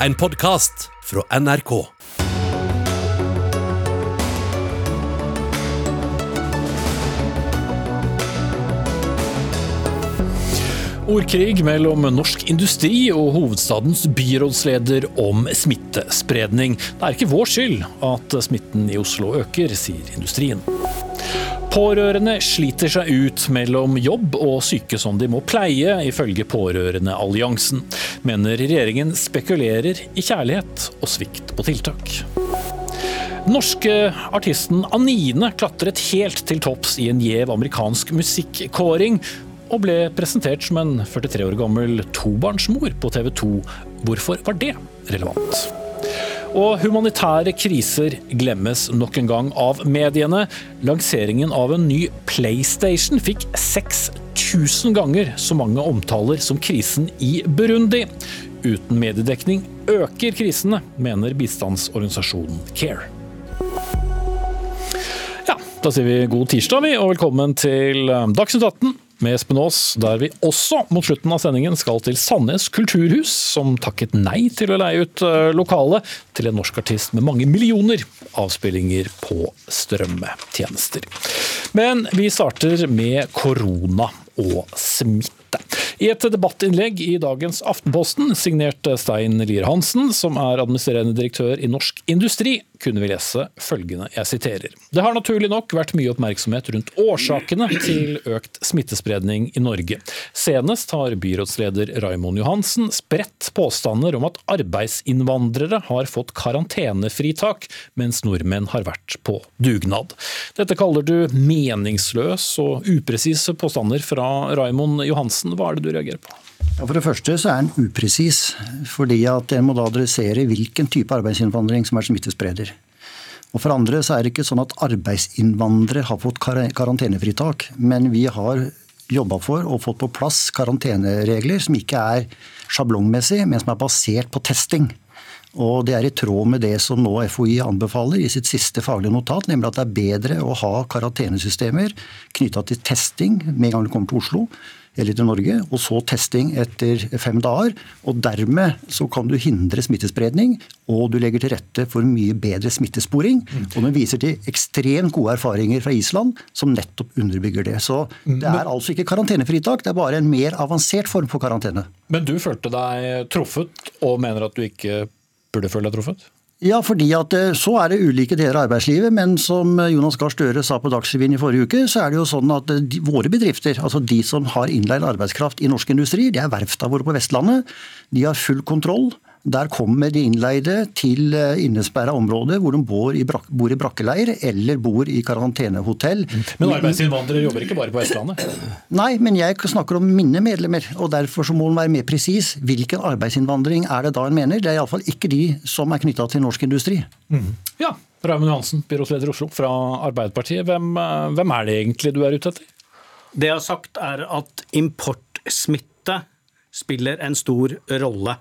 en podkast fra NRK. Ordkrig mellom norsk industri og hovedstadens byrådsleder om smittespredning. Det er ikke vår skyld at smitten i Oslo øker, sier industrien. Pårørende sliter seg ut mellom jobb og syke som de må pleie, ifølge Pårørendealliansen. Mener regjeringen spekulerer i kjærlighet og svikt på tiltak. Norske artisten Anine klatret helt til topps i en gjev amerikansk musikkåring, og ble presentert som en 43 år gammel tobarnsmor på TV 2. Hvorfor var det relevant? Og humanitære kriser glemmes nok en gang av mediene. Lanseringen av en ny PlayStation fikk 6000 ganger så mange omtaler som krisen i Burundi. Uten mediedekning øker krisene, mener bistandsorganisasjonen CARE. Ja, da sier vi god tirsdag, vi, og velkommen til Dagsnytt 18 med Espen Aas, der vi også mot slutten av sendingen skal til Sandnes kulturhus, som takket nei til å leie ut eh, lokalet til en norsk artist med mange millioner avspillinger på strømmetjenester. Men vi starter med korona og smitte. I et debattinnlegg i dagens Aftenposten, signert Stein Lier Hansen, som er administrerende direktør i Norsk Industri, kunne vi lese følgende, jeg siterer. Det har naturlig nok vært mye oppmerksomhet rundt årsakene til økt smittespredning i Norge. Senest har byrådsleder Raimond Johansen spredt påstander om at arbeidsinnvandrere har fått karantenefritak, mens nordmenn har vært på dugnad. Dette kaller du meningsløs og upresise påstander fra Raimond Johansen. Hva er det du reagerer på? Ja, for det første så er den upresis, fordi at en må da adressere hvilken type arbeidsinnvandring som er smittespreder. Og For andre så er det ikke sånn at arbeidsinnvandrere har fått karantenefritak, men vi har jobba for og fått på plass karanteneregler som ikke er sjablongmessig, men som er basert på testing. Og Det er i tråd med det som nå FHI anbefaler i sitt siste faglige notat, nemlig at det er bedre å ha karantenesystemer knytta til testing med en gang du kommer til Oslo, eller til Norge, og så testing etter fem dager. og Dermed så kan du hindre smittespredning, og du legger til rette for mye bedre smittesporing. Og den viser til ekstremt gode erfaringer fra Island som nettopp underbygger det. Så det er altså ikke karantenefritak, det er bare en mer avansert form for karantene. Men du følte deg truffet, og mener at du ikke burde føle deg truffet? Ja, fordi at eh, så er det ulike deler av arbeidslivet. Men som eh, Jonas Gahr Støre sa på Dagsrevyen i forrige uke, så er det jo sånn at eh, de, våre bedrifter, altså de som har innleid arbeidskraft i norsk industri, det er verfta våre på Vestlandet. De har full kontroll. Der kommer de innleide til eh, innesperra områder hvor de bor i, brak bor i brakkeleir eller bor i karantenehotell. Men arbeidsinnvandrere jobber ikke bare på Vestlandet? Nei, men jeg snakker om mine medlemmer. og Derfor så må en være mer presis. Hvilken arbeidsinnvandring er det da en mener? Det er iallfall ikke de som er knytta til norsk industri. Mm. Ja, Raymond Johansen, byrådsleder i Oslo fra Arbeiderpartiet. Hvem, eh, hvem er det egentlig du er ute etter? Det jeg har sagt er at importsmitte spiller en stor rolle.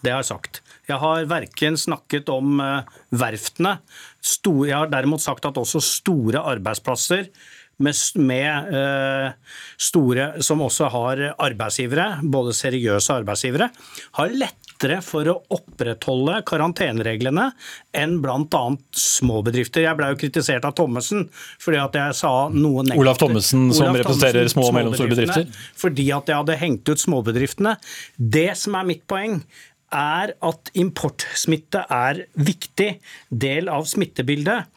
Det har jeg sagt. Jeg har verken snakket om eh, verftene. Jeg har derimot sagt at også store arbeidsplasser med, med uh, store, som også har arbeidsgivere, både seriøse arbeidsgivere, har lettere for å opprettholde karantenereglene enn bl.a. små bedrifter. Jeg ble jo kritisert av Thommessen fordi at jeg sa noe negativt. Olav Thommessen, som Olav representerer små og mellomstore bedrifter? Fordi at jeg hadde hengt ut småbedriftene. Det som er mitt poeng, er at importsmitte er viktig del av smittebildet.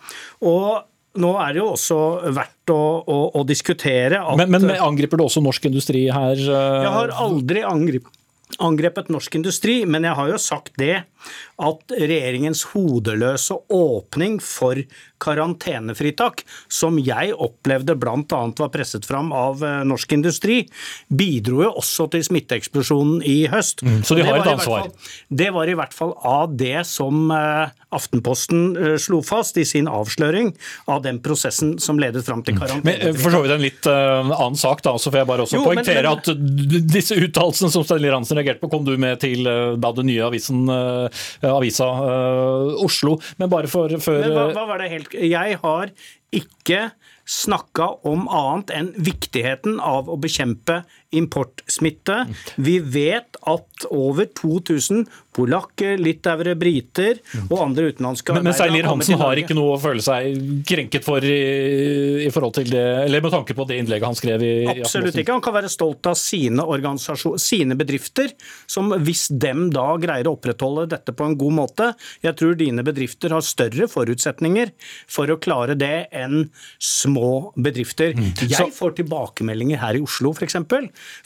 Og nå er det jo også verdt å, å, å diskutere at men, men, angriper du også norsk industri her? Jeg har aldri angrepet angrepet norsk industri, men jeg har jo sagt det at regjeringens hodeløse åpning for karantenefritak, som jeg opplevde bl.a. var presset fram av eh, norsk industri, bidro jo også til smitteeksplosjonen i høst. Mm, så de har et ansvar? Fall, det var i hvert fall av det som eh, Aftenposten eh, slo fast i sin avsløring av den prosessen som ledet fram til karantenefritak. Men For så vidt en litt annen sak, da, så får jeg bare også jo, poengtere at disse uttalelsene som Stein Hansen reagerte på, kom du med til uh, da den nye avisen, uh, avisa Oslo. Men bare for før men hva, hva var det helt Jeg har ikke snakka om annet enn viktigheten av å bekjempe importsmitte. Vi vet at over 2000 polakker, litauere, briter og andre utenlandske Men, men arbeidere Seilir Hansen har ikke noe å føle seg krenket for i, i forhold til det, eller med tanke på det innlegget han skrev i Absolutt ikke. Han kan være stolt av sine, sine bedrifter, som hvis dem da greier å opprettholde dette på en god måte Jeg tror dine bedrifter har større forutsetninger for å klare det enn små bedrifter. Jeg får tilbakemeldinger her i Oslo f.eks.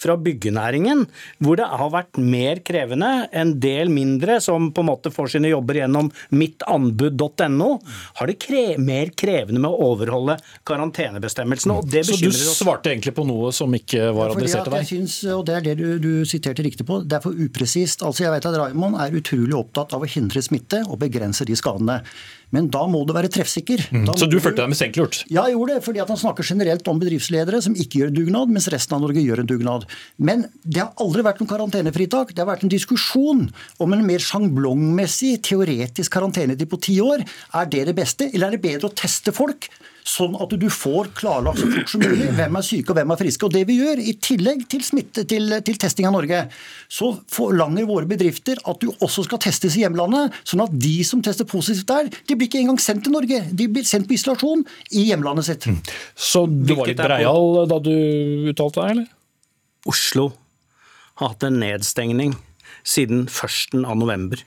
fra byggenæringen, hvor det har vært mer krevende. En del mindre som på en måte får sine jobber gjennom mittanbud.no, har det kre mer krevende med å overholde karantenebestemmelsene. og det Så du svarte egentlig på noe som ikke var adressert til deg? jeg synes, og Det er det du, du siterte riktig på. Det er for upresist. Altså Jeg vet at Raymond er utrolig opptatt av å hindre smitte og begrense de skadene. Men da må du være treffsikker. Mm. Så du følte deg mistenkeliggjort? Ja, jeg gjorde det, fordi at han snakker generelt om bedriftsledere som ikke gjør en dugnad, mens resten av Norge gjør en dugnad. Men det har aldri vært noen karantenefritak. Det har vært en diskusjon om en mer sjanglongmessig, teoretisk karantenetid på ti år. Er det det beste, eller er det bedre å teste folk? Sånn at du får klarlagt så fort som mulig hvem er syke og hvem er friske. Og det vi gjør, i tillegg til, smitte, til, til testing av Norge, så forlanger våre bedrifter at du også skal testes i hjemlandet. Sånn at de som tester positivt der, de blir ikke engang sendt til Norge. De blir sendt på isolasjon i hjemlandet sitt. Så du var litt breial da du uttalte deg, eller? Oslo har hatt en nedstengning siden 1. av november.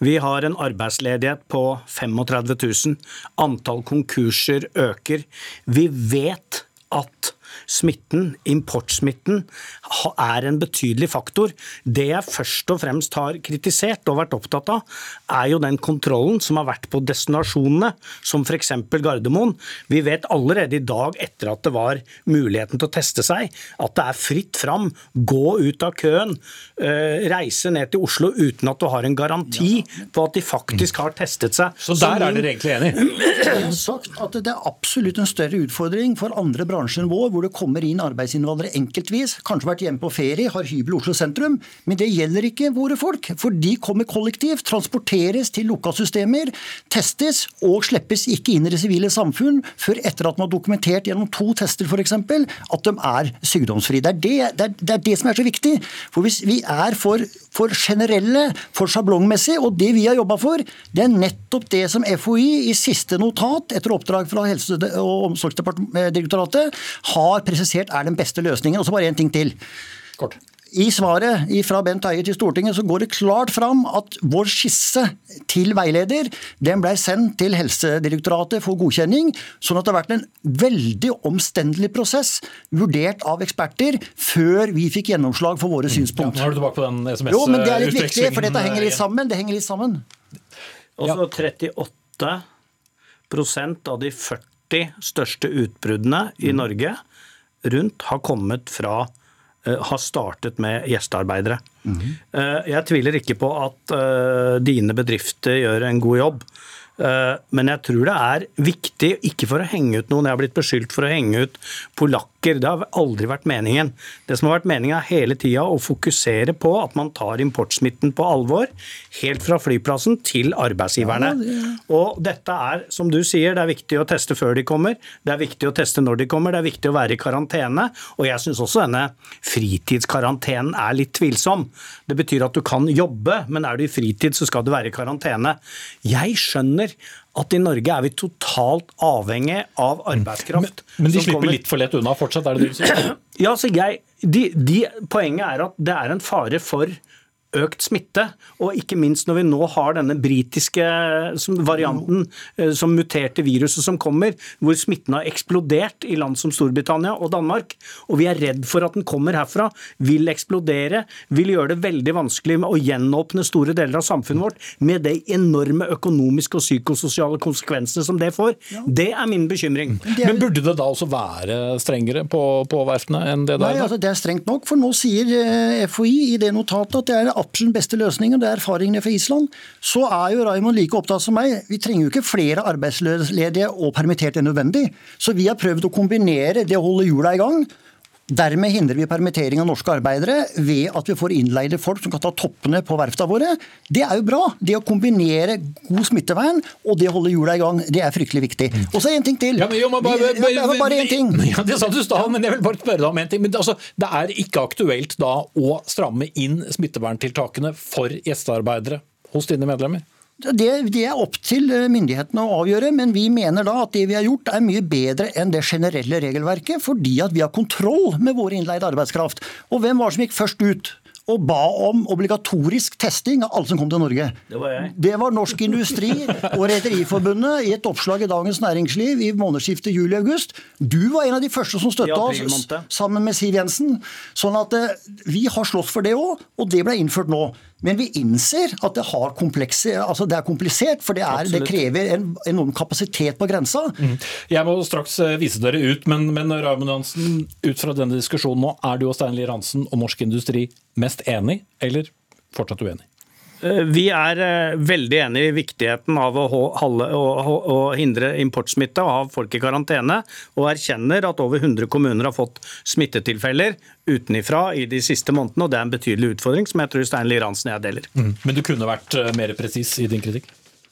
Vi har en arbeidsledighet på 35 000. Antall konkurser øker. Vi vet at smitten, importsmitten, er en betydelig faktor. Det jeg først og fremst har kritisert og vært opptatt av, er jo den kontrollen som har vært på destinasjonene, som f.eks. Gardermoen. Vi vet allerede i dag, etter at det var muligheten til å teste seg, at det er fritt fram. Gå ut av køen, eh, reise ned til Oslo uten at du har en garanti på at de faktisk har testet seg. Så der er dere egentlig enige? Jeg har sagt at det er absolutt en større utfordring for andre bransjer enn vår, hvor det kommer inn arbeidsinnvandrere enkeltvis, kanskje vært hjemme på ferie, har hybel i Oslo sentrum. Men det gjelder ikke våre folk, for de kommer kollektivt, transporteres til lukka systemer, testes og slippes ikke inn i det sivile samfunn før etter at man har dokumentert gjennom to tester f.eks. at de er sykdomsfrie. Det det, det er det som er så viktig. For hvis vi er for, for generelle, for sjablongmessig, og det vi har jobba for, det er nettopp det som FHI i siste notat etter oppdrag fra Helse- og omsorgsdirektoratet har presisert er den beste løsningen. Og så bare én ting til. Kort. I svaret fra Bent Høie til Stortinget så går det klart fram at vår skisse til veileder den ble sendt til Helsedirektoratet for godkjenning, sånn at det har vært en veldig omstendelig prosess, vurdert av eksperter, før vi fikk gjennomslag for våre Nå er du tilbake på den SMS-utvekslingen. Jo, men det er litt viktig, for dette henger litt sammen. Det henger litt sammen. Også 38% av de 40 største utbruddene i Norge rundt har kommet fra eh, har startet med gjestearbeidere. Eh, Jeg tviler ikke på at eh, dine bedrifter gjør en god jobb. Eh, Men jeg tror det er viktig, ikke for å henge ut noen, jeg har blitt beskyldt for å henge ut polakker, det har aldri vært meningen. Det som har vært meningen er hele tida å fokusere på at man tar importsmitten på alvor, helt fra flyplassen til arbeidsgiverne. Og dette er, som du sier, det er viktig å teste før de kommer, det er viktig å teste når de kommer, det er viktig å være i karantene, og jeg syns også denne fritidskarantenen er litt tvilsom. Det betyr at du kan jobbe, men er du i fritid, så skal du være i karantene. Jeg skjønner at i Norge er vi totalt avhengig av arbeidskraft. Men de slipper kommer- litt for lett unna fortsatt, er det det du sier? ja, så jeg, de, de, Poenget er at det er en fare for økt smitte, og ikke minst når vi nå har denne britiske varianten eh, som muterte viruset som kommer, hvor smitten har eksplodert i land som Storbritannia og Danmark, og vi er redd for at den kommer herfra, vil eksplodere, vil gjøre det veldig vanskelig med å gjenåpne store deler av samfunnet vårt, med de enorme økonomiske og psykososiale konsekvensene som det får. Det er min bekymring. Men burde det da også være strengere på, på verftene enn det det Nei, altså Det er strengt nok, for nå sier eh, FHI i det notatet at det er absolutt beste løsningen. Det er erfaringene fra Island. Så er jo Raymond like opptatt som meg. Vi trenger jo ikke flere arbeidsledige og permitterte enn nødvendig. Så vi har prøvd å kombinere det å holde hjula i gang Dermed hindrer vi permittering av norske arbeidere ved at vi får innleide folk som kan ta toppene på verftene våre. Det er jo bra. Det å kombinere god smittevern og det å holde hjula i gang, det er fryktelig viktig. Og så én ting til. Ja, men, jo, men bare, en ting. Ja, det sa du stad, men jeg vil bare spørre deg om en ting. Men, altså, det er ikke aktuelt da å stramme inn smitteverntiltakene for gjestearbeidere hos dine medlemmer? Det, det, er opp til eh, myndighetene å avgjøre, men vi mener da at det vi har gjort er mye bedre enn det generelle regelverket, fordi at vi har kontroll med vår innleide arbeidskraft. Og hvem var det som gikk først ut? og ba om obligatorisk testing av alle som kom til Norge. Det var jeg. Det var Norsk Industri og Rederiforbundet i et oppslag i Dagens Næringsliv i månedsskiftet juli-august. Du var en av de første som støtta oss, sammen med Siv Jensen. Sånn at eh, vi har slåss for det òg, og det ble innført nå. Men vi innser at det, altså det er komplisert, for det, er, det krever en enorm kapasitet på grensa. Mm. Jeg må straks eh, vise dere ut, men, men Raymond Hansen, ut fra denne diskusjonen nå, er du og Stein Lier Hansen og Norsk Industri mest enig, eller fortsatt uenig? Eh, vi er eh, veldig enig i viktigheten av å, holde, å, å, hindre importsmitte og ha folk i karantene, og erkjenner at over 100 kommuner har fått smittetilfeller utenifra i de siste månedene. og Det er en betydelig utfordring som jeg tror Stein Lier Hansen og jeg deler. Mm. Men du kunne vært eh, mer presis i din kritikk?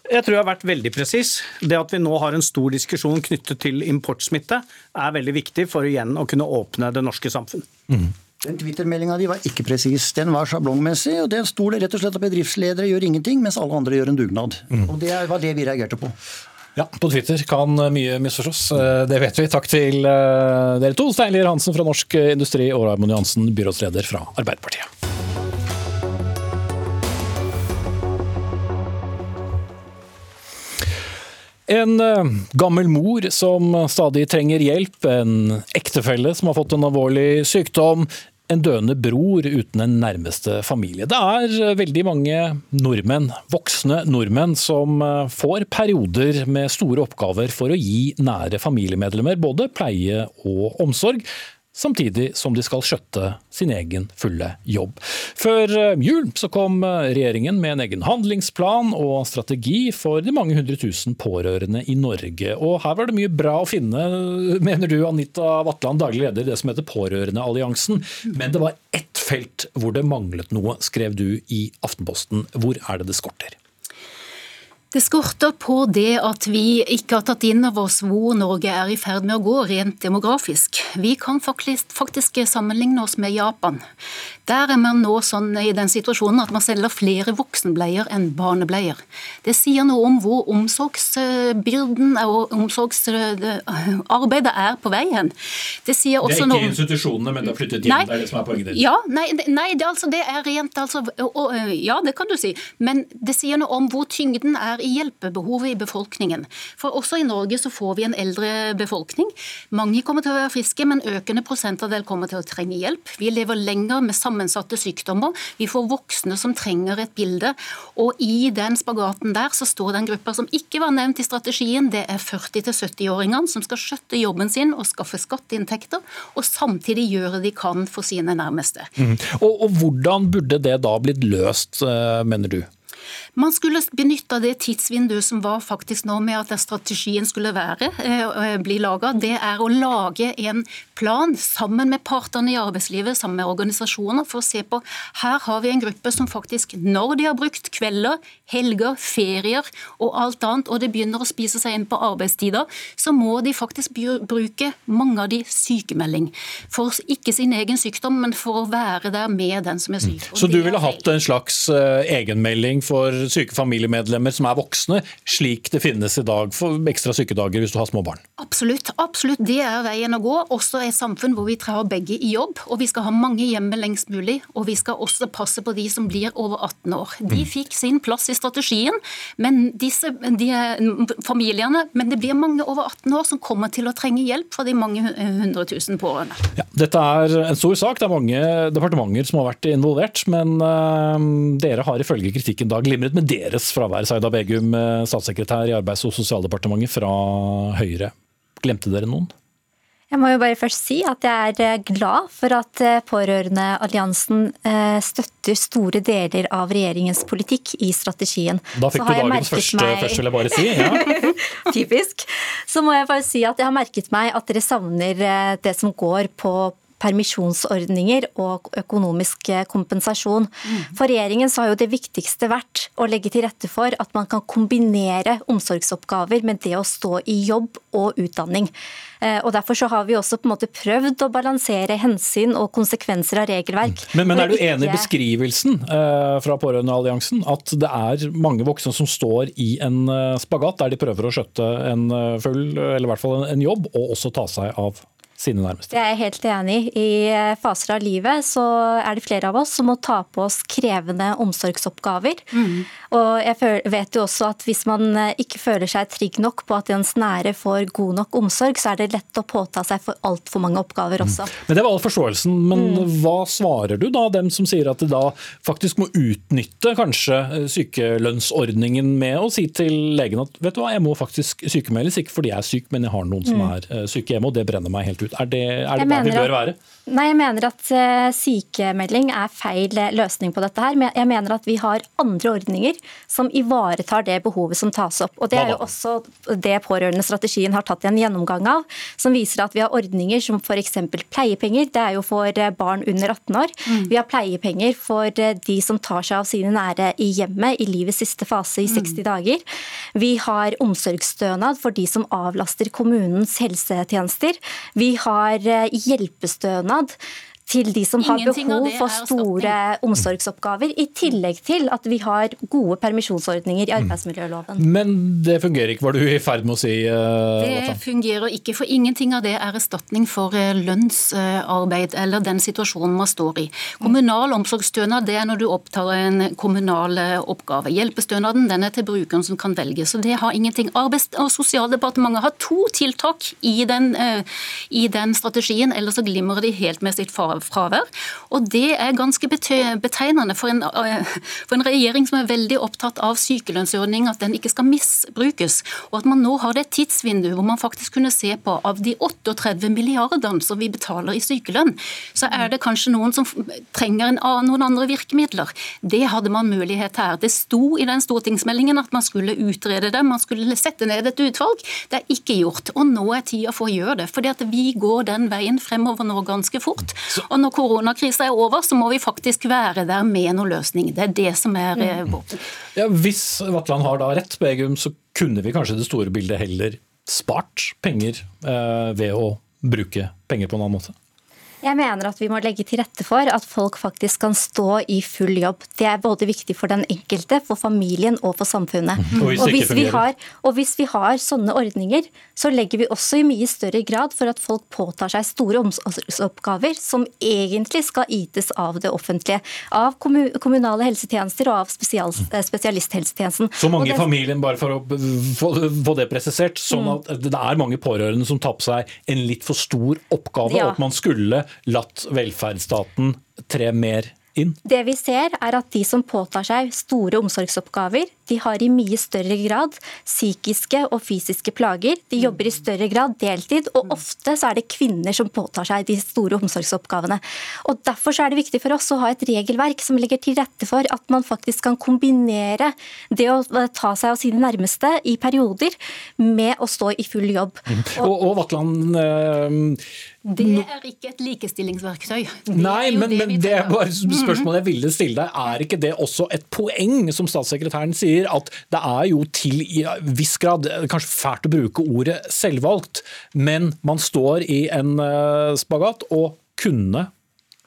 Jeg tror jeg har vært veldig presis. Det at vi nå har en stor diskusjon knyttet til importsmitte, er veldig viktig for igjen å kunne åpne det norske samfunn. Mm. Den Twitter-meldinga di var ikke presis. Den var sjablongmessig, og den sto det rett og slett at bedriftsledere gjør ingenting, mens alle andre gjør en dugnad. Mm. Og Det var det vi reagerte på. Ja, på Twitter kan mye misforstås. Eh, det vet vi. Takk til eh, dere to, Stein Lier Hansen fra Norsk Industri og Raymond Johansen, byrådsleder fra Arbeiderpartiet. En eh, gammel mor som stadig trenger hjelp, en ektefelle som har fått en alvorlig sykdom, en døende bror uten en nærmeste familie. Det er eh, veldig mange nordmenn, voksne nordmenn, som eh, får perioder med store oppgaver for å gi nære familiemedlemmer både pleie og omsorg samtidig som de skal skjøtte sin egen fulle jobb. Før eh, jul så kom eh, regjeringen med en egen handlingsplan og strategi for de mange hundre tusen pårørende i Norge. Og her var det mye bra å finne, mener du Anita Vatland, daglig leder i det som heter Pårørendealliansen. Men det var ett felt hvor det manglet noe, skrev du i Aftenposten. Hvor er det det skorter? Det skorter på det at vi ikke har tatt inn over oss hvor Norge er i ferd med å gå rent demografisk. Vi kan faktisk sammenligne oss med Japan. Der er man nå sånn i den situasjonen at man selger flere voksenbleier enn barnebleier. Det sier noe om hvor omsorgsbyrden og omsorgsarbeidet er på vei hen. Det, det er ikke noe... institusjonene, men det har flyttet hjem. Nei, det er det som er poenget ditt. Ja, nei, nei det, altså, det, er rent altså, og, Ja, det kan du si. Men det sier noe om hvor tyngden er i hjelpebehovet i befolkningen. For også i Norge så får vi en eldre befolkning. Mange kommer til å være friske, men økende prosentandel kommer til å trenge hjelp. Vi lever lenger med samme sammensatte sykdommer. Vi får voksne som trenger et bilde. Og i den spagaten der så står den gruppa som ikke var nevnt i strategien. Det er 40-70-åringene som skal skjøtte jobben sin og skaffe skatteinntekter, og samtidig gjøre de kan for sine nærmeste. Mm. Og, og hvordan burde det da blitt løst, eh, mener du? Man skulle benytte det tidsvinduet som var faktisk nå med at strategien skulle være, eh, bli laga. Det er å lage en plan sammen med partene i arbeidslivet, sammen med organisasjoner, for å se på her har vi en gruppe som faktisk, når de har brukt kvelder, helger, ferier og alt annet, og det begynner å spise seg inn på arbeidstider, så må de faktisk bruke mange av de sykemelding. For ikke sin egen sykdom, men for å være der med den som er syk. Mm. Så du ville hatt en slags uh, egenmelding for syke familiemedlemmer som er voksne, slik det finnes i dag for ekstra sykedager hvis du har små barn? Absolutt. absolutt. Det er veien å gå. Også et samfunn hvor vi har begge i jobb. Og vi skal ha mange hjemme lengst mulig. Og vi skal også passe på de som blir over 18 år. De mm. fikk sin plass i strategien, men disse de, familiene Men det blir mange over 18 år som kommer til å trenge hjelp fra de mange hundre tusen pårørende. Ja, dette er en stor sak. Det er mange departementer som har vært involvert. Men uh, dere har ifølge kritikken da glimret med deres fravær. Saida Begum, eh, statssekretær i Arbeids- og sosialdepartementet fra Høyre. Glemte dere noen? Jeg må jo bare først si at jeg er eh, glad for at eh, Pårørendealliansen støtter store deler av regjeringens politikk i strategien. Da fikk du dagens første meg... først, vil jeg bare si. Ja. Typisk. Så må jeg bare si at jeg har merket meg at dere savner det som går på permisjonsordninger og økonomisk kompensasjon. For regjeringen så har jo det viktigste vært å legge til rette for at man kan kombinere omsorgsoppgaver med det å stå i jobb og utdanning. Eh, og Derfor så har vi også på en måte prøvd å balansere hensyn og konsekvenser av regelverk. Men, men er du enig i beskrivelsen eh, fra Pårørendealliansen at det er mange voksne som står i en eh, spagat der de prøver å skjøtte en full, eller i hvert fall en jobb, og også ta seg av sine nærmeste. Det er jeg helt enig i. Eh, faser av livet så er det flere av oss som må ta på oss krevende omsorgsoppgaver. Mm. Og jeg vet jo også at hvis man eh, ikke føler seg trygg nok på at ens nære får god nok omsorg, så er det lett å påta seg for altfor mange oppgaver også. Mm. Men Det var all forståelsen. Men mm. hva svarer du da dem som sier at de da faktisk må utnytte kanskje eh, sykelønnsordningen med å si til legen at vet du hva, jeg må faktisk sykemeldes, ikke fordi jeg er syk, men jeg har noen som mm. er syke hjemme, og det brenner meg helt ut ut. Er det, er det der vi bør være? Nei, jeg mener at uh, sykemelding er feil løsning på dette her. Men jeg mener at vi har andre ordninger som ivaretar det behovet som tas opp. Og Det er jo også det pårørendestrategien har tatt en gjennomgang av, som viser at vi har ordninger som f.eks. pleiepenger. Det er jo for eh, barn under 18 år. Mm. Vi har pleiepenger for eh, de som tar seg av sine nære i hjemmet i livets siste fase i 60 mm. dager. Vi har omsorgsstønad for de som avlaster kommunens helsetjenester. Vi har eh, hjelpestønad til de som har behov for store omsorgsoppgaver, i tillegg til at vi har gode permisjonsordninger i arbeidsmiljøloven. Men det fungerer ikke, var du i ferd med å si? Uh, det fungerer ikke, for ingenting av det er erstatning for uh, lønnsarbeid eller den situasjonen man står i. Kommunal omsorgsstønad det er når du opptar en kommunal uh, oppgave. Hjelpestønaden den er til brukeren som kan velge, så det har ingenting. Arbeids- og sosialdepartementet har to tiltak i den, i den strategien, ellers så glimrer de helt med sitt far fravær. Og det er ganske betegnende for en, eh, for en regjering som er veldig opptatt av sykelønnsordning, at den ikke skal misbrukes. Og at man nå har det tidsvinduet hvor man faktisk kunne se på av de 38 milliardene som vi betaler i sykelønn, så er det kanskje noen som trenger en, noen andre virkemidler. Det hadde man mulighet her. Det sto i den stortingsmeldingen at man skulle utrede det, man skulle sette ned et utvalg. Det er ikke gjort. Og nå er tida for å gjøre det. fordi at vi går den veien fremover nå ganske fort. Så og når koronakrisa er over, så må vi faktisk være der med noen løsning. Det er det som er eh, mm. vårt. Ja, hvis Vatland har da rett, Begum, så kunne vi kanskje det store bildet heller spart penger eh, ved å bruke penger på en annen måte? Jeg mener at vi må legge til rette for at folk faktisk kan stå i full jobb. Det er både viktig for den enkelte, for familien og for samfunnet. Mm. Og, hvis og, hvis har, og, hvis vi har, sånne ordninger, så legger vi også i mye større grad for at folk påtar seg store omsorgsoppgaver som egentlig skal ytes av det offentlige. Av kommunale helsetjenester og av spesial, eh, spesialisthelsetjenesten. Så mange i familien, bare for å få det presisert, sånn mm. at det er mange pårørende som tar på seg en litt for stor oppgave, ja. og at man skulle latt velferdsstaten tre mer inn? Det vi ser er at de som påtar seg store omsorgsoppgaver, de har i mye større grad psykiske og fysiske plager. De jobber i større grad deltid, og ofte så er det kvinner som påtar seg de store omsorgsoppgavene. Og Derfor så er det viktig for oss å ha et regelverk som legger til rette for at man faktisk kan kombinere det å ta seg av sine nærmeste i perioder med å stå i full jobb. Og, Og, og Vatland, øh, det er ikke et likestillingsverktøy. Det Nei, men, det, men det er bare spørsmålet jeg ville stille deg. Er ikke det også et poeng, som statssekretæren sier, at det er jo til i viss grad Kanskje fælt å bruke ordet selvvalgt, men man står i en eh, spagat og kunne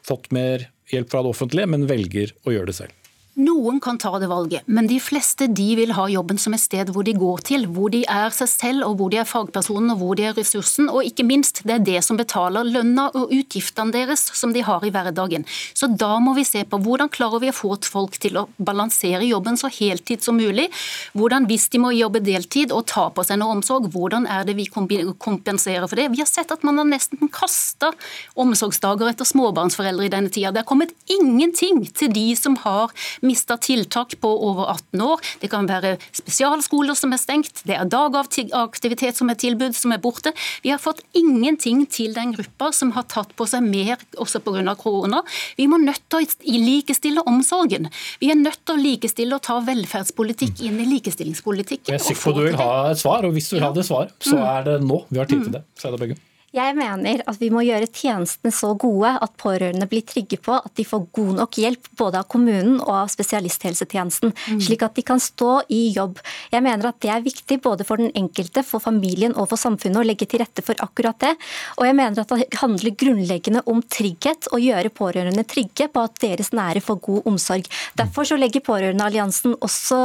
fått mer hjelp fra det offentlige, men velger å gjøre det selv. Noen kan ta det valget, men de fleste de vil ha jobben som et sted hvor de går til, hvor de er seg selv, og hvor de er fagpersonen og hvor de er ressursen. Og ikke minst, det er det som betaler lønna og utgiftene deres som de har i hverdagen. Så da må vi se på hvordan klarer vi å få folk til å balansere jobben så heltid som mulig. Hvordan, hvis de må jobbe deltid og ta på seg noe omsorg, hvordan er det vi kompenserer for det? Vi har sett at man har nesten kasta omsorgsdager etter småbarnsforeldre i denne tida. Det har kommet ingenting til de som har mista tiltak på over 18 år. Det kan være spesialskoler som er stengt, det er dagaktivitet som er tilbud som er borte. Vi har fått ingenting til den gruppa som har tatt på seg mer også pga. korona. Vi må nødt til å likestille omsorgen. Vi er nødt til å likestille og ta velferdspolitikk inn i likestillingspolitikken. Jeg er sikker på at du vil ha et svar, og hvis du vil ha det svaret, så mm. er det nå vi har tid til det. Så er det begge. Jeg mener at vi må gjøre tjenestene så gode at pårørende blir trygge på at de får god nok hjelp både av kommunen og av spesialisthelsetjenesten, mm. slik at de kan stå i jobb. Jeg mener at det er viktig både for den enkelte, for familien og for samfunnet å legge til rette for akkurat det. Og jeg mener at det handler grunnleggende om trygghet, å gjøre pårørende trygge på at deres nære får god omsorg. Derfor så legger Pårørendealliansen også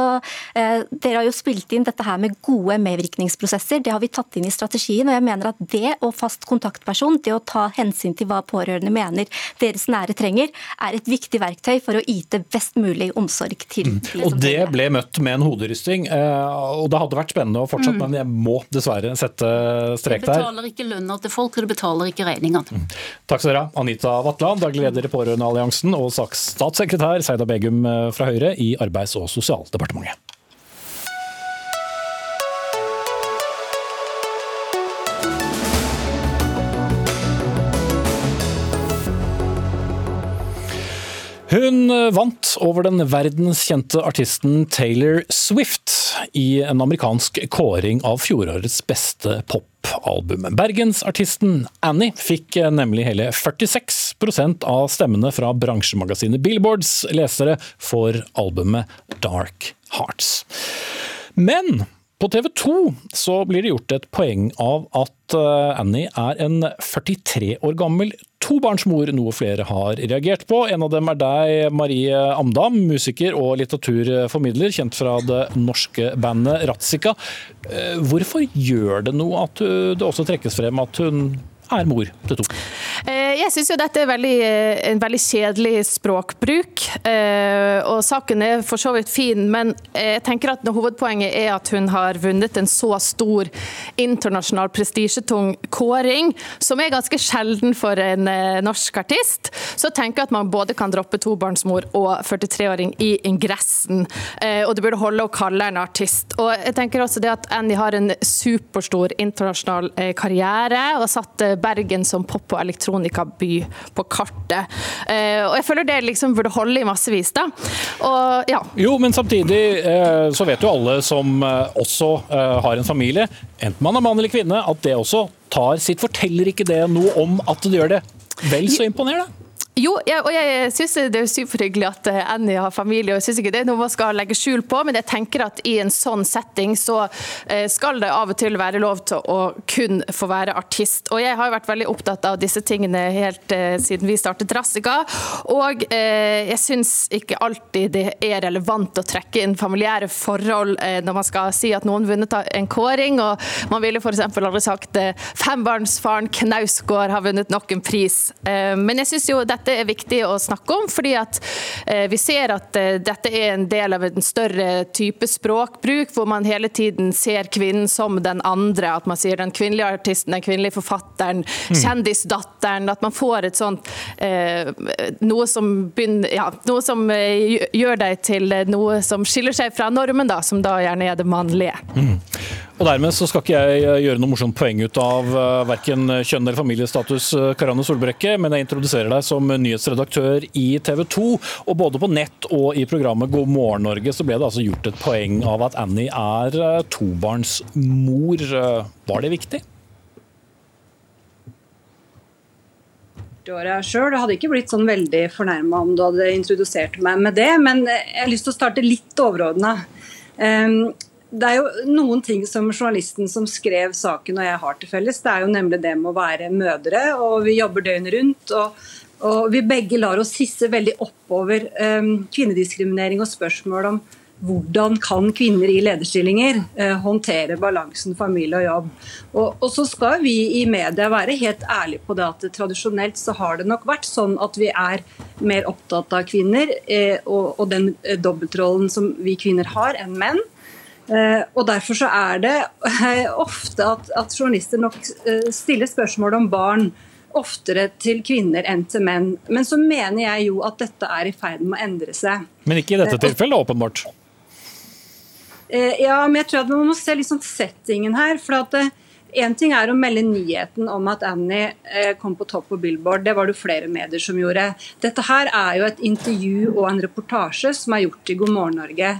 eh, Dere har jo spilt inn dette her med gode medvirkningsprosesser, det har vi tatt inn i strategien. og jeg mener at det å fast fast kontaktperson, det å ta hensyn til hva pårørende mener deres nære trenger, er et viktig verktøy for å yte best mulig omsorg til. Mm. Og Det ble møtt med en hoderysting. Eh, og Det hadde vært spennende å fortsette, mm. men jeg må dessverre sette strek der. Du betaler ikke lønna til folk, og du betaler ikke regningene. Mm. Takk skal dere ha, Anita Vatland, daglig leder i Pårørendealliansen, og statssekretær Seida Begum eh, fra Høyre i Arbeids- og sosialdepartementet. Hun eh, vant over den verdenskjente artisten Taylor Swift i en amerikansk kåring av fjorårets beste popalbum. Bergensartisten Annie fikk eh, nemlig hele 46% av stemmene fra bransjemagasinet Billboards lesere for albumet Dark Hearts. Men på TV 2 så blir det gjort et poeng av at eh, Annie er en 43 år gammel tobarnsmor, noe flere har reagert på. En av dem er deg, Marie Amdam, musiker og litteraturformidler, kjent fra det norske bandet Ratzika. Eh, hvorfor gjør det noe at det også trekkes frem at hun er mor til to? Eh, jeg syns dette er veldig, eh, en veldig kjedelig språkbruk. Eh, og saken er for så vidt fin, men jeg tenker at hovedpoenget er at hun har vunnet en så stor internasjonal prestisjetung kåring, som er ganske sjelden for en norsk artist. Så tenker jeg at man både kan droppe tobarnsmor og 43-åring i ingressen. Og det burde holde å kalle henne artist. Og jeg tenker også det at Annie har en superstor internasjonal karriere og har satt Bergen som pop- og elektronikaby på kartet. Eh, og jeg føler det liksom burde holde i massevis, da. Og, ja. Jo, men samtidig eh, så vet jo alle som eh, også har en familie, enten man er mann eller kvinne, at det også tar sitt. Forteller ikke det noe om at det gjør det vel så imponerende? Jo, jeg, og jeg syns det er superhyggelig at eh, Annie har familie, og jeg syns ikke det er noe man skal legge skjul på, men jeg tenker at i en sånn setting så eh, skal det av og til være lov til å kun få være artist. Og jeg har vært veldig opptatt av disse tingene helt eh, siden vi startet Rassika, og jeg syns ikke alltid det er relevant å trekke inn familiære forhold når man skal si at noen vunnet en kåring, og man ville f.eks. aldri sagt fembarnsfaren Knausgård har vunnet nok en pris. Men jeg syns jo dette dette er viktig å snakke om, fordi at eh, vi ser at eh, dette er en del av en større type språkbruk, hvor man hele tiden ser kvinnen som den andre. At man sier den kvinnelige artisten, den kvinnelige forfatteren, mm. kjendisdatteren. At man får et sånt eh, noe som, begynner, ja, noe som gjør deg til noe som skiller seg fra normen, da, som da gjerne er det mannlige. Mm. Og Dermed så skal ikke jeg gjøre noe morsomt poeng ut av verken kjønn eller familiestatus, Karanne Solbrekke, men jeg introduserer deg som nyhetsredaktør i TV 2. Og både på nett og i programmet God morgen Norge så ble det altså gjort et poeng av at Annie er eh, tobarnsmor. Var det viktig? året sjøl. Jeg hadde ikke blitt sånn veldig fornærma om du hadde introdusert meg med det, men jeg har lyst til å starte litt overordna. Det er jo noen ting som journalisten som skrev saken og jeg har til felles. Det er jo nemlig det med å være mødre, og vi jobber døgnet rundt. og og vi begge lar oss hisse veldig oppover um, kvinnediskriminering og spørsmål om hvordan kan kvinner i lederstillinger uh, håndtere balansen familie og jobb. Og, og, så skal vi i media være helt ærlige på det at tradisjonelt så har det nok vært sånn at vi er mer opptatt av kvinner uh, og, og, den uh, dobbeltrollen som vi kvinner har, enn menn. Og Derfor så er det ofte at, at journalister nok stiller spørsmål om barn oftere til kvinner enn til menn. Men så mener jeg jo at dette er i ferd med å endre seg. Men ikke i dette tilfellet, åpenbart? Eh, ja, men jeg tror at man må se liksom settingen her. for at Én eh, ting er å melde nyheten om at Annie eh, kom på topp på Billboard. Det var det flere medier som gjorde. Dette her er jo et intervju og en reportasje som er gjort i God morgen Norge.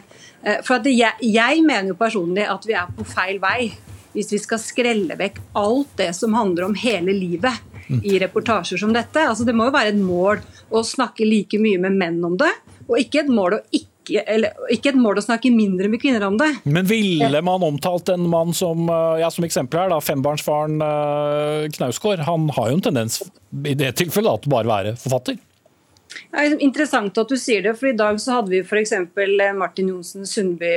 For jeg, jeg mener jo personlig at vi er på feil vei hvis vi skal skrelle vekk alt det som handler om hele livet i reportasjer som dette. Altså, det må jo være et mål å snakke like mye med menn om det, og ikke et mål å ikke eller, ikke et mål å snakke mindre med kvinner om det. Men ville man omtalt en mann som eh, ja, som eksempel her, da, fembarnsfaren uh, Knausgård? Han har jo en tendens i det tilfellet til bare være forfatter? Det er interessant at du sier det, for i dag så hadde vi f.eks. Martin Johnsen Sundby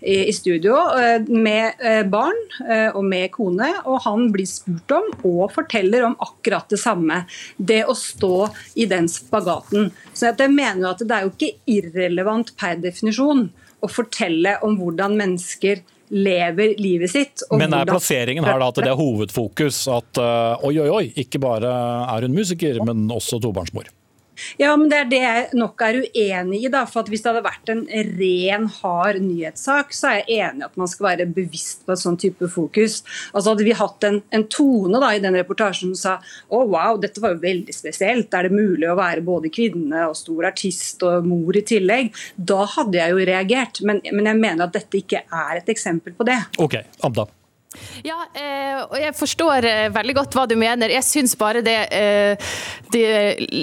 i studio eh, med eh, barn eh, og med kone, og han blir spurt om og forteller om akkurat det samme. Det å stå i den spagaten. Så jeg mener jo at det er jo ikke irrelevant per definisjon å fortelle om hvordan mennesker lever livet sitt. Men er plasseringen her da at det er hovedfokus? At oi, oi, oi, ikke bare er hun musiker, men også tobarnsmor? Ja, men Det er det jeg nok er uenig i. da, for at Hvis det hadde vært en ren, hard nyhetssak, så er jeg enig i at man skal være bevisst på et sånn type fokus. Altså Hadde vi hatt en, en tone da i den reportasjen som sa å wow, dette var jo veldig spesielt, er det mulig å være både kvinne og stor artist og mor i tillegg, da hadde jeg jo reagert. Men, men jeg mener at dette ikke er et eksempel på det. Ok, Amda. Ja, eh, og jeg forstår eh, veldig godt hva du mener. Jeg syns bare det, eh, det,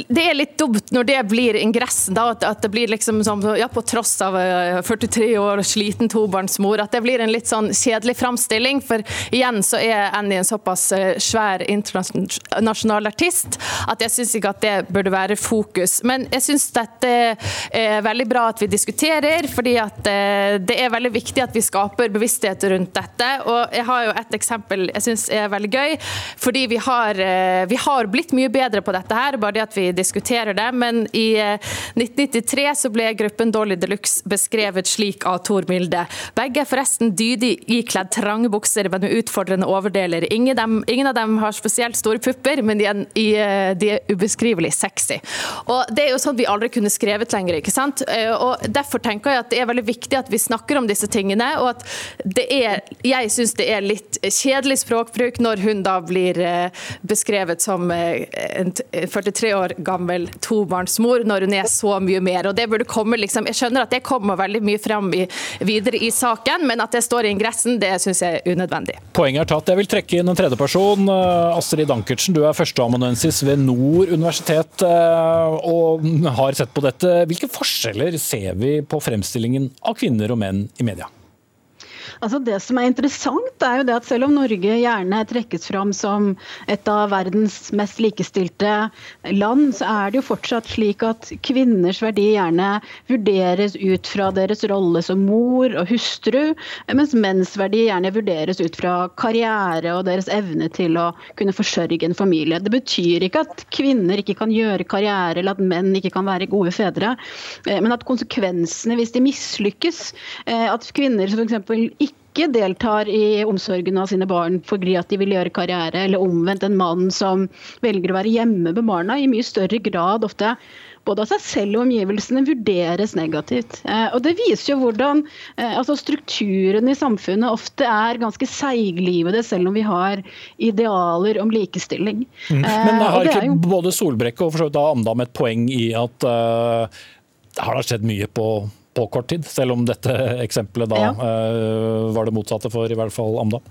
det er litt dumt når det blir ingressen. Da, at, det blir liksom sånn, ja, på tross av 43 år og sliten tobarnsmor, at det blir en litt sånn kjedelig framstilling. For igjen så er Annie en såpass svær internasjonal artist at jeg syns ikke at det burde være fokus. Men jeg syns dette er veldig bra at vi diskuterer, fordi at det er veldig viktig at vi skaper bevissthet rundt dette. og jeg har jo et eksempel jeg syns er veldig gøy. Fordi vi har, eh, vi har, blitt mye bedre på dette her, bare det at vi diskuterer det. Men i 1993 eh, så ble gruppen Dolly Deluxe beskrevet slik av Tor Milde. Begge er forresten dydig ikledd trange bukser, men med utfordrende overdeler. Ingen, dem, ingen, av dem har spesielt store pupper, men de er, eh, de er ubeskrivelig sexy. Og Det er jo sånn vi aldri kunne skrevet lenger. ikke sant? Og Derfor tenker jeg at det er veldig viktig at vi snakker om disse tingene. og at det er, Jeg syns det er litt litt kjedelig språkbruk når hun da blir eh, beskrevet som eh, en 43 år gammel tobarnsmor, når hun er så mye mer. og det burde komme liksom, Jeg skjønner at det kommer veldig mye fram i, videre i saken, men at det står i ingressen, det syns jeg er unødvendig. Poenget er tatt. Jeg vil trekke inn en tredjeperson. Eh, Astrid Dankertsen, du er førsteamanuensis ved Nord universitet og har sett på dette. Hvilke forskjeller ser vi på fremstillingen av kvinner og menn i media? Altså det som er interessant, er jo det at selv om Norge gjerne trekkes fram som et av verdens mest likestilte land, så er det jo fortsatt slik at kvinners verdi gjerne vurderes ut fra deres rolle som mor og hustru, mens menns verdi gjerne vurderes ut fra karriere og deres evne til å kunne forsørge en familie. Det betyr ikke at kvinner ikke kan gjøre karriere, eller at menn ikke kan være gode fedre, eh, men at konsekvensene hvis de mislykkes, eh, at kvinner f.eks. ikke deltar i omsorgen av sine barn fordi at de vil gjøre karriere, eller omvendt en mann som velger å være hjemme med barna, i mye større grad ofte både av seg selv og omgivelsene vurderes negativt. Eh, og Det viser jo hvordan eh, altså strukturene i samfunnet ofte er ganske seiglivede, selv om vi har idealer om likestilling. Mm. Eh, Men har ikke jo... både Solbrekke og for så vidt Amdam et poeng i at uh, har det skjedd mye på på kort tid, selv om dette eksempelet da ja. uh, var det motsatte for i hvert fall Amda?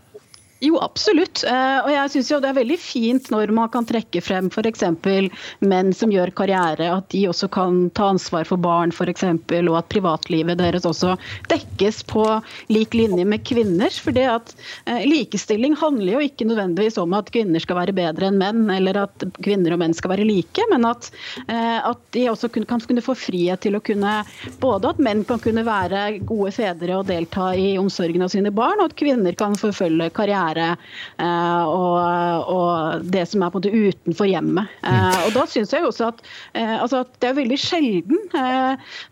Jo, absolutt. Eh, og jeg synes jo det er veldig fint når man kan trekke frem f.eks. menn som gjør karriere, at de også kan ta ansvar for barn f.eks., og at privatlivet deres også dekkes på lik linje med kvinners. For det at eh, likestilling handler jo ikke nødvendigvis om at kvinner skal være bedre enn menn, eller at kvinner og menn skal være like, men at, eh, at de også kan kunne få frihet til å kunne Både at menn kan kunne være gode fedre og delta i omsorgen av sine barn, og at kvinner kan forfølge karriere være eh, og, og, det som er på en måte utenfor hjemmet. Eh, og da synes jeg også at, eh, altså at, det er veldig sjelden,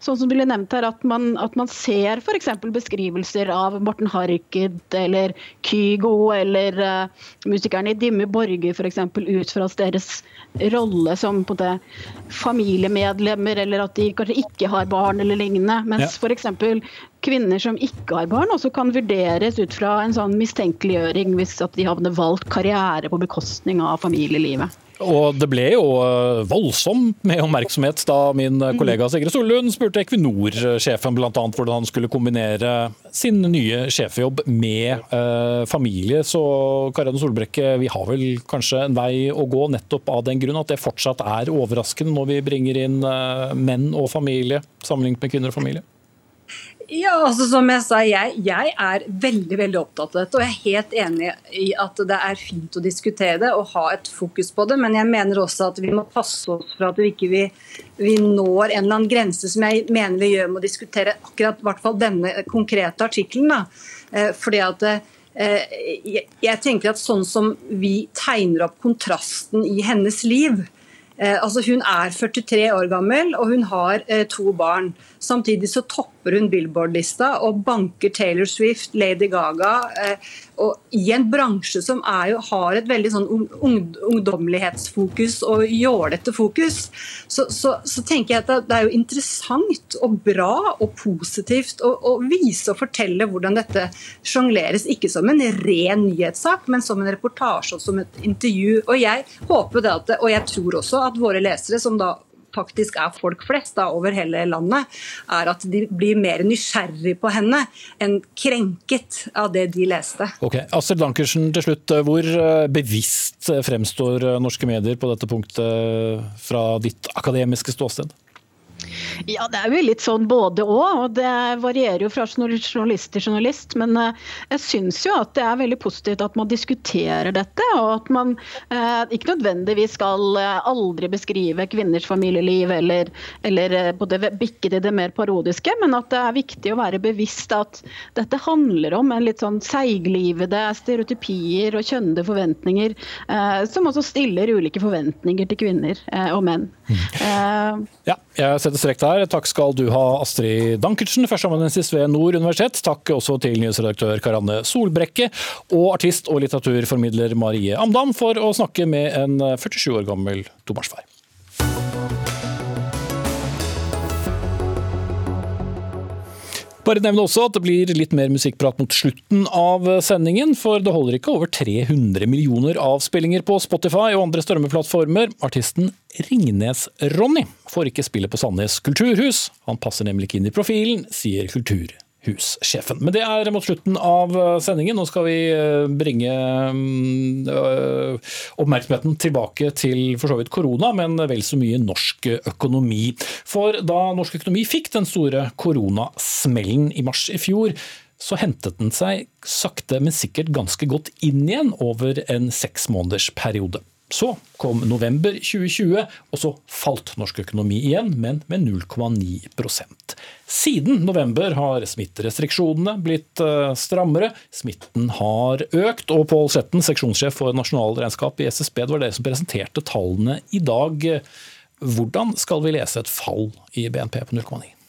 sånn som ble nevnt her, at man, at man ser f.eks. beskrivelser av Morten Harket eller Kygo eller musikerne i Dimme Borger f.eks. ut fra deres rolle som på det familiemedlemmer, eller at de kanskje ikke har barn eller lignende. Mens ja. f.eks. kvinner som ikke har barn, også kan vurderes ut fra en sånn mistenkeliggjøring hvis at de hadde valgt karriere på bekostning av familielivet. Og det ble jo eh, voldsomt med oppmerksomhet da min kollega Sigrid Sollund spurte Equinor-sjefen bl.a. hvordan han skulle kombinere sin nye sjefjobb med eh, familie. Så Karianne Solbrekke, vi har vel kanskje en vei å gå nettopp av den grunn at det fortsatt er overraskende når vi bringer inn eh, menn og familie sammenlignet med kvinner og familie? Ja, altså Som jeg sa, jeg, jeg, er veldig veldig opptatt av dette. Og jeg er helt enig i at det er fint å diskutere det og ha et fokus på det. Men jeg mener også at vi må passe oss for at vi ikke vi, vi når en eller annen grense som jeg mener vi gjør med å diskutere akkurat hvert fall denne konkrete artikkelen. Eh, fordi at eh, jeg tenker at sånn som vi tegner opp kontrasten i hennes liv, Eh, altså Hun er 43 år gammel og hun har to barn. Samtidig så topper hun Billboard-lista og banker Taylor Swift, Lady Gaga. Eh, og I en bransje som jo, har et veldig sånn ungdommelighetsfokus og jålete fokus, så, så, så, tenker jeg at det er jo interessant og bra og positivt å, å vise og fortelle hvordan dette sjongleres. Ikke som en ren nyhetssak, men som en reportasje og som et intervju. Og jeg håper det at, og jeg tror også at våre lesere, som da faktisk er folk flest da, over hele landet, er at de blir mer nysgjerrig på henne enn krenket av det de leste. Ok, Astrid Dankersen, til slutt. Hvor eh, bevisst fremstår norske medier på dette punktet fra ditt akademiske ståsted? Ja, det er jo litt sånn både òg. Og det varierer jo fra journalist til journalist. Men eh, jeg syns jo at det er veldig positivt at man diskuterer dette. Og at man eh, ikke nødvendigvis skal eh, aldri beskrive kvinners familieliv eller, eller både bikke til det mer parodiske, men at det er viktig å være bevisst at dette handler om en litt sånn seiglivede stereotypier og kjønnede forventninger, eh, som også stiller ulike forventninger til kvinner eh, og menn. Mm. ja, jeg setter strek der. Takk skal du ha, Astrid Dankertsen, førsteamanuensis ved Nord universitet. Takk også til nyhetsredaktør Karanne Solbrekke og artist og litteraturformidler Marie Amdam for å snakke med en 47 år gammel tobarnsfar. Bare nevne også at det blir litt mer musikkprat mot slutten av sendingen, for det holder ikke over 300 millioner avspillinger på Spotify og andre strømmeplattformer. Artisten Ringnes-Ronny får ikke spille på Sandnes kulturhus. Han passer nemlig ikke inn i profilen, sier kultur hussjefen. Men det er mot slutten av eh, sendingen. Nå skal vi eh, bringe mm, eh, oppmerksomheten tilbake til for så vidt korona, men vel så mye norsk økonomi. For da norsk økonomi fikk den store koronasmellen i mars i fjor, så hentet den seg sakte, men sikkert ganske godt inn igjen over en seks måneders periode. Så kom november 2020, og så falt norsk økonomi igjen, men med 0,9% Siden november har smitterestriksjonene blitt eh, strammere, smitten har økt, og Pål Sletten, seksjonssjef for nasjonalregnskap i SSB, det var dere som presenterte tallene i dag. Hvordan skal vi lese et fall i BNP på 0,9?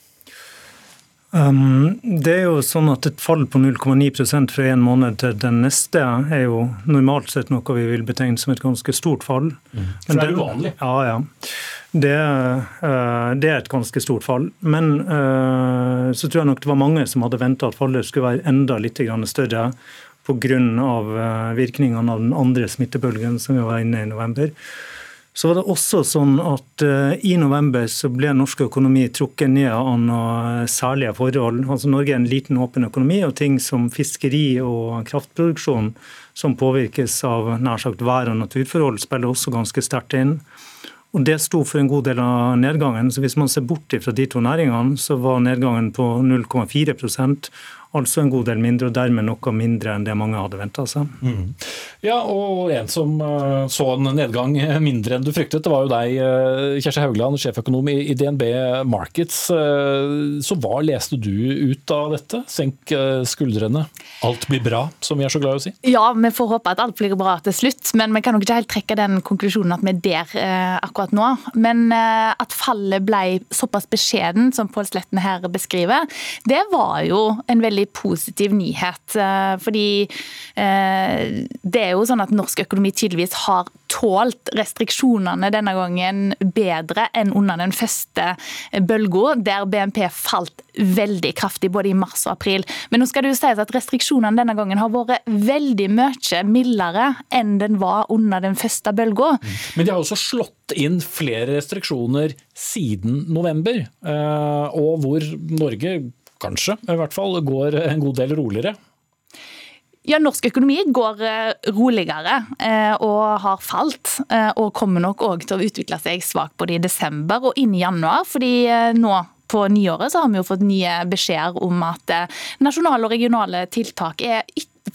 Um, det er jo sånn at Et fall på 0,9% fra en måned til den neste er jo normalt sett noe vi vil betegne som et ganske stort fall. Mm. For det er uvanlig? Ja, ja. Det, uh, det, er et ganske stort fall. Men uh, så tror jeg nok det var mange som hadde venta at fallet skulle være enda litt større pga. Uh, virkningene av den andre smittebølgen som vi var inne i i november. Så var det også sånn at uh, I november så ble norsk økonomi trukket ned av noen særlige forhold. Altså Norge er en liten, åpen økonomi, og ting som fiskeri og kraftproduksjon som påvirkes av nær sagt vær- og naturforhold, spiller også ganske sterkt inn. Og Det sto for en god del av nedgangen. så Hvis man ser bort fra de to næringene, så var nedgangen på 0,4 altså en god del mindre, og dermed noe mindre enn det mange hadde venta seg. Mm. Ja, og en som eh, så en nedgang mindre enn du fryktet, det var jo deg, eh, Kjersti Haugland, sjeføkonom i DNB Markets. Eh, så hva leste du ut av dette? Senk skuldrene. Alt blir bra, som vi er så glad i å si? Ja, vi får håpe at alt blir bra til slutt, men vi kan nok ikke helt trekke den konklusjonen at vi er der akkurat nå. Men at fallet ble såpass beskjeden som Pål Sletten her beskriver, det var jo en veldig veldig positiv nyhet. Eh, fordi eh, det er jo sånn at norsk økonomi tydeligvis har tålt restriksjonene denne gangen bedre enn under den første bølga, der BNP falt veldig kraftig både i mars og april. Men nå skal det jo sies at restriksjonene denne gangen har vært veldig mye mildere enn den var under den første bølga. Men de har også slått inn flere restriksjoner siden november, eh, og hvor Norge kanskje i hvert fall går en god del roligere. Ja, Norsk økonomi går eh, roligere eh, og har falt. Og kommer nok òg til å utvikle seg svakt både i desember og inn i januar. fordi nå på nyåret så har vi jo fått nye beskjeder om at nasjonale og regionale tiltak er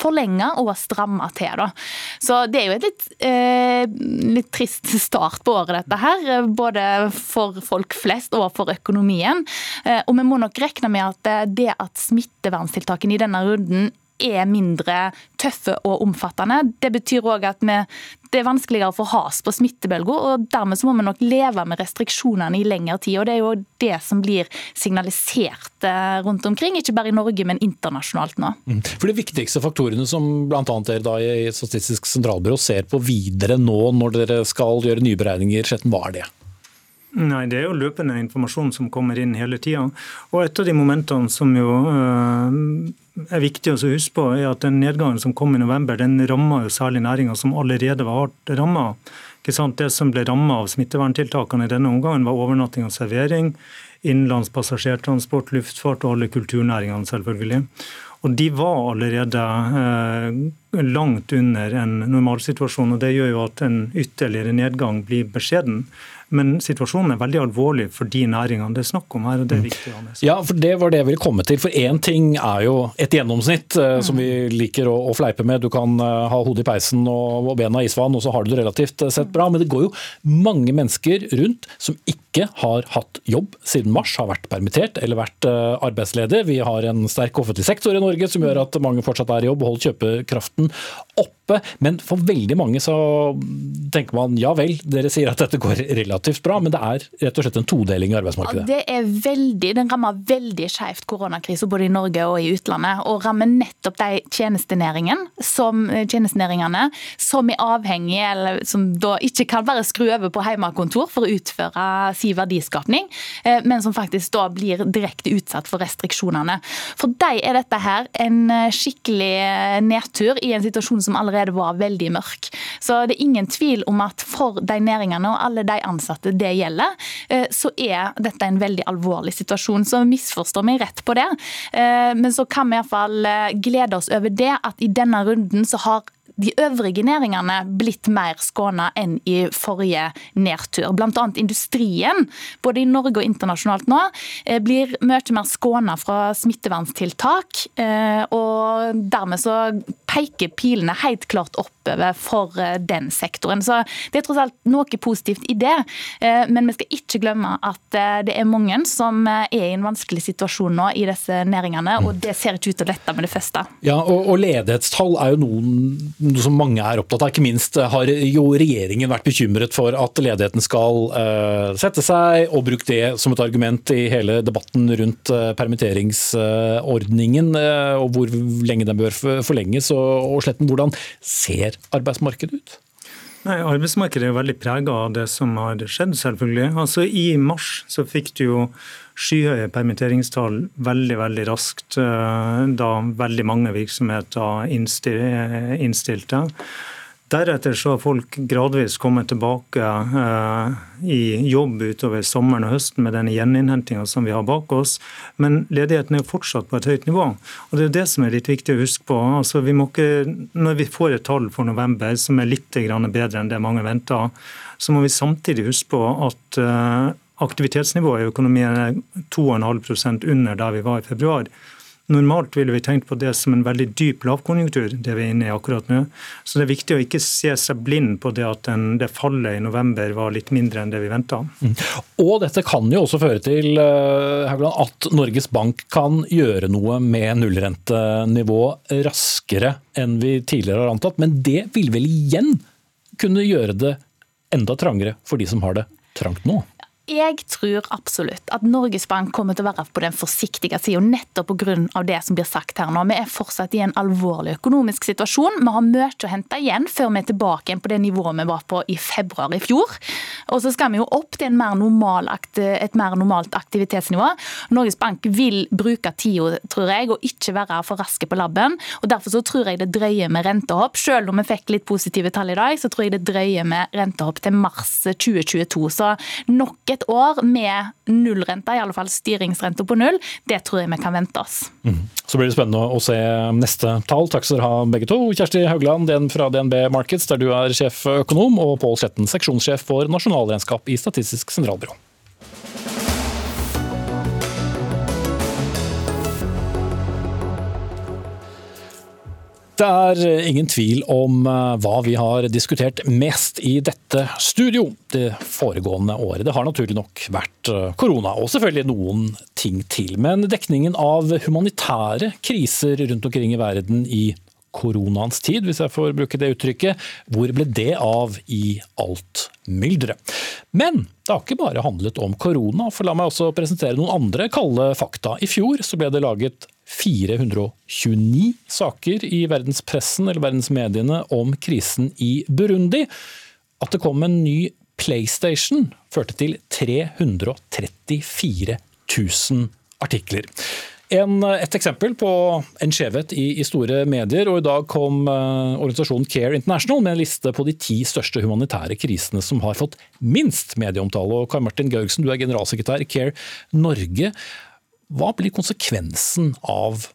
forlenga og stramma til. Da. Så det er jo et litt, eh, litt, trist start på året, dette her. Både for folk flest og for økonomien. Eh, og vi må nok regne med at det at smitteverntiltakene i denne runden er mindre tøffe og omfattende. Det betyr òg at vi, det er vanskeligere å få has på smittebølger, og dermed så må vi nok leve med restriksjonene i lengre tid. og Det er jo det som blir signalisert eh, rundt omkring, ikke bare i Norge, men internasjonalt nå. Mm. For De viktigste faktorene som bl.a. dere da i Statistisk sentralbyrå ser på videre nå når dere skal gjøre nye beregninger, hva er det? Nei, Det er jo løpende informasjon som kommer inn hele tida. Og et av de momentene som jo øh, er viktig å huske på, er at den nedgangen som kom i november, den ramma særlig næringer som allerede var hardt ramma. Det som ble ramma av smitteverntiltakene i denne omgangen, var overnatting og servering, innenlands passasjertransport, luftfart og alle kulturnæringene, selvfølgelig. Og De var allerede eh, langt under en normalsituasjon. og Det gjør jo at en ytterligere nedgang blir beskjeden. Men situasjonen er veldig alvorlig for de næringene det er snakk om her. og det er mm. viktig å ha med seg. Ja, for Det var det jeg ville komme til. For Én ting er jo et gjennomsnitt, eh, som vi liker å, å, fleipe med. Du kan uh, ha hodet i peisen og, og bena i isvann, og så har du det relativt uh, sett bra. Men det går jo mange mennesker rundt som ikke har hatt jobb siden mars, har vært permittert eller vært uh, arbeidsledig. Vi har en sterk offentlig sektor i Norge som gjør at mange fortsatt er i jobb og holder kjøpekraften oppe. Men for veldig mange så tenker man ja vel, dere sier at dette går relativt bra, men det er rett og slett en todeling i arbeidsmarkedet. Ja, det er veldig, Den rammer veldig skjevt koronakrisen både i Norge og i utlandet. Og rammer nettopp de tjenestenæringene som, tjenestenæringene som er avhengige, eller som da ikke kan bare skru over på hjemmekontor for å utføre sin verdiskapning, eh, men som faktisk da blir direkte utsatt for restriksjonene. For dem er dette her en skikkelig nedtur i en situasjon som allerede var veldig mørk. Så det er ingen tvil om at for de næringene og alle de ansatte det gjelder, eh, så er dette en veldig alvorlig situasjon. Så misforstår meg rett på det. Eh, men så kan vi iallfall eh, glede oss over det at i denne runden så har de øvrige næringene blitt mer skåna enn i forrige nedtur. Bl.a. industrien, både i Norge og internasjonalt nå, blir mye mer skåna fra smitteverntiltak. Og dermed så peker pilene helt klart oppover for eh, den sektoren. Så det er tross alt noe positivt i det. Men vi skal ikke glemme at det er mange som er i en vanskelig situasjon nå i disse næringene, og det ser ikke ut til å lette med det første. Ja, og, og ledighetstall er jo noen som mange er opptatt av. Ikke minst har jo regjeringen vært bekymret for at ledigheten skal uh, sette seg, og brukt det som et argument i hele debatten rundt uh, permitteringsordningen, uh, og hvor lenge den bør forlenges. Og, og Sletten, hvordan ser arbeidsmarkedet ut? Nei, Arbeidsmarkedet er jo veldig prega av det som har skjedd, selvfølgelig. Altså I mars så fikk du jo skyhøye permitteringstall veldig veldig raskt, eh, da veldig mange virksomheter innstilte. Deretter så har folk gradvis kommet tilbake eh, i jobb utover sommeren og høsten med den gjeninnhentinga som vi har bak oss, men ledigheten er jo fortsatt på et høyt nivå. Og Det er jo det som er litt viktig å huske på. Altså, vi ikke, når vi får et tall for november som er litt bedre enn det mange venter, så må vi samtidig huske på at eh, aktivitetsnivået i økonomien er 2,5% under der vi var i februar. Normalt ville vi tenkt på det som en veldig dyp lavkonjunktur, det vi er inne i akkurat nå. Så det er viktig å ikke se seg blind på det at den, det fallet i november var litt mindre enn det vi venta. Mm. Og dette kan jo også føre til eh, at Norges Bank kan gjøre noe med nullrentenivå raskere enn vi tidligere har antatt. Men det vil vel igjen kunne gjøre det enda trangere for de som har det trangt nå? Jeg tror absolutt at Norges Bank kommer til å være på den forsiktige sida, nettopp pga. det som blir sagt her nå. Vi er fortsatt i en alvorlig økonomisk situasjon. Vi har mye å hente igjen før vi er tilbake igjen på det nivået vi var på i februar i fjor. Og så skal vi jo opp til mer normal, et mer normalt aktivitetsnivå. Norges Bank vil bruke tida, tror jeg, og ikke være for raske på labben. og Derfor så tror jeg det drøyer med rentehopp. Selv om vi fikk litt positive tall i dag, så tror jeg det drøyer med rentehopp til mars 2022. Så nok et år med nullrente, i alle fall styringsrente på null, det tror jeg vi kan vente oss. Mm. Så blir det spennende å se neste tall. Takk skal dere ha begge to. Kjersti Haugland den fra DNB Markets, der du er sjeføkonom, og Pål Sletten, seksjonssjef for nasjonalregnskap i Statistisk sentralbyrå. Det er ingen tvil om eh, hva vi har diskutert mest i dette studio det foregående året. Det har naturlig nok vært eh, korona, og selvfølgelig noen ting til. Men dekningen av humanitære kriser rundt omkring i verden i koronaens tid, hvis jeg får bruke det uttrykket, hvor ble det av i alt mylderet? Men det har ikke bare handlet om korona, for la meg også presentere noen andre kalde fakta. I fjor så ble det laget 429 saker i verdenspressen eller verdensmediene om krisen i Burundi. At det kom en ny PlayStation førte til 334 000 artikler. En, et eksempel på en skjevhet i, i, store medier. og I dag kom uh, organisasjonen Care International med en liste på de ti største humanitære krisene som har fått minst medieomtale. Og Kai Martin Gaugsen, du er generalsekretær i Care Norge. Hva blir konsekvensen av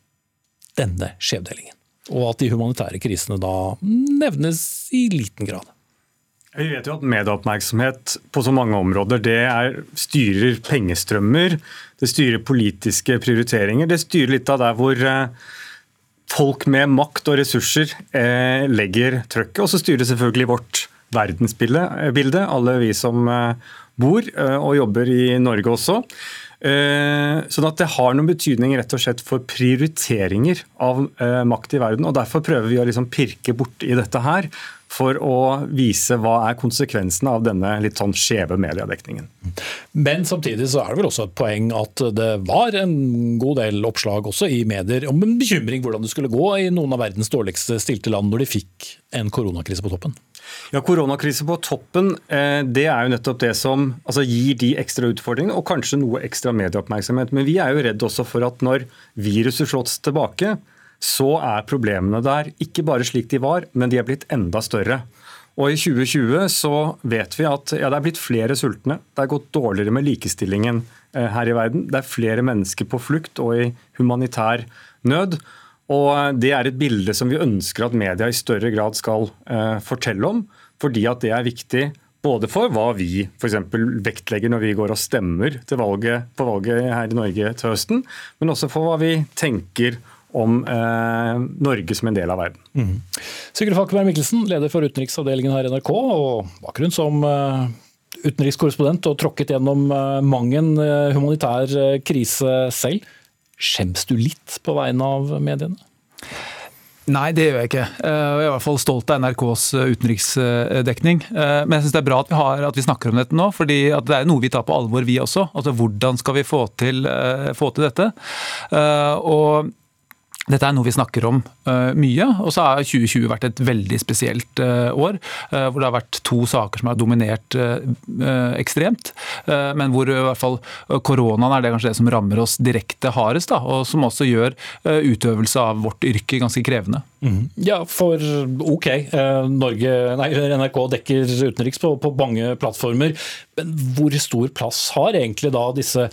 denne skjevdelingen? Og at de humanitære krisene da nevnes i liten grad? Vi vet jo at Medieoppmerksomhet på så mange områder det er, styrer pengestrømmer, det styrer politiske prioriteringer. Det styrer litt av der hvor eh, folk med makt og ressurser eh, legger trøkket. Og så styrer selvfølgelig vårt verdensbilde, eh, alle vi som bor og jobber i Norge også. Sånn at det har noen betydning rett og slett for prioriteringer av makt i verden. og Derfor prøver vi å liksom pirke borti dette her for å vise hva er konsekvensene av denne litt sånn skjeve mediedekningen. Men samtidig så er det vel også et poeng at det var en god del oppslag også i medier om en bekymring hvordan det skulle gå i noen av verdens dårligste stilte land når de fikk en koronakrise på toppen? Ja, Koronakrise på toppen eh, det er jo nettopp det som altså, gir de ekstra utfordringene, og kanskje noe ekstra medieoppmerksomhet. Men vi er jo redd også for at når viruset slås tilbake, så er problemene der ikke bare slik de var, men de er blitt enda større. Og I 2020 så vet vi at ja, det er blitt flere sultne. Det er gått dårligere med likestillingen eh, her i verden. Det er flere mennesker på flukt og i humanitær nød. Og eh, Det er et bilde som vi ønsker at media i større grad skal eh, fortelle om. Fordi at det er viktig både for hva vi f.eks. vektlegger når vi går og stemmer valget, på valget her i Norge til høsten, men også for hva vi tenker om eh, Norge som en del av verden. Mm. Sigurd Falkenberg Mikkelsen, leder for utenriksavdelingen her i NRK, og bakgrunn som eh, utenrikskorrespondent og tråkket gjennom eh, mang en eh, humanitær eh, krise selv. Skjems du litt på vegne av mediene? Nei, det gjør jeg ikke. Jeg er i hvert fall stolt av NRKs utenriksdekning. Men jeg syns det er bra at vi, har, at vi, snakker om dette nå, fordi det er noe vi tar på alvor, vi også. Altså, Hvordan skal vi få til, få til dette? Og dette er noe vi snakker om uh, mye. Og så har 2020 vært et veldig spesielt uh, år. Uh, hvor det har vært to saker som har dominert ekstremt. men hvor i hvert fall koronaen er det kanskje det som rammer oss direkte hardest. Da, og som også gjør utøvelse av vårt yrke ganske krevende. Mm. Ja, for ok. Norge, nei, NRK dekker utenriks på, på mange plattformer. Men hvor stor plass har egentlig da disse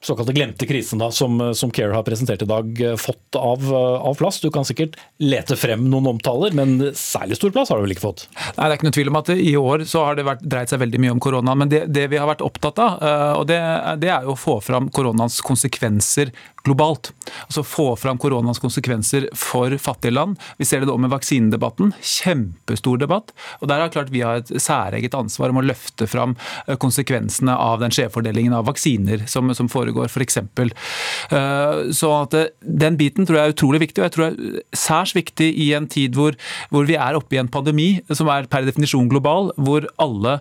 såkalte glemte krisen da, som, som Care har presentert i dag, eh, fått av, eh, av, plass? Du kan sikkert lete frem noen omtaler, men særlig stor plass har du vel ikke fått? Nei, Det er ikke noe tvil om at i år så har det vært, dreid seg veldig mye om korona. Men det, det vi har vært opptatt av, eh, og det, det, er jo å få fram koronaens konsekvenser globalt. Altså Få fram koronaens konsekvenser for fattige land. Vi ser det da med vaksinedebatten. Kjempestor debatt. Og Der har klart vi har et særeget ansvar om å løfte fram eh, konsekvensene av den skjevfordelingen av vaksiner som, som foregår, f.eks. For eksempel. så at Den biten tror jeg er utrolig viktig, og jeg tror det er særs viktig i en tid hvor, hvor, vi er oppe i en pandemi som er per definisjon global, hvor alle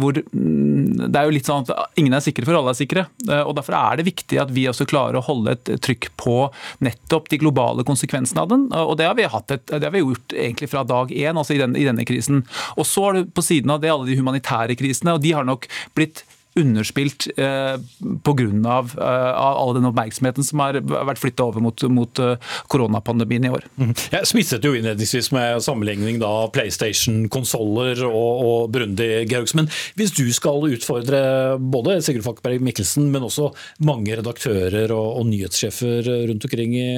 hvor mm, Det er jo litt sånn at ingen er sikre for alle er sikre. og Derfor er det viktig at vi også klarer å holde et trykk på nettopp de globale konsekvensene av den. og Det har vi, et, det har vi gjort egentlig fra dag én altså i, den, i denne krisen. Og Så er det på siden av det alle de humanitære krisene. og De har nok blitt underspilt eh, pga. Av, eh, av all den oppmerksomheten som har vært flytta over mot, mot uh, koronapandemien i år. Mm. Jeg smisset jo innledningsvis med sammenligning da PlayStation-konsoller og, og Brundi Georgs. Men hvis du skal utfordre både Sigurd Falkberg Mikkelsen, men også mange redaktører og, og nyhetssjefer rundt omkring i,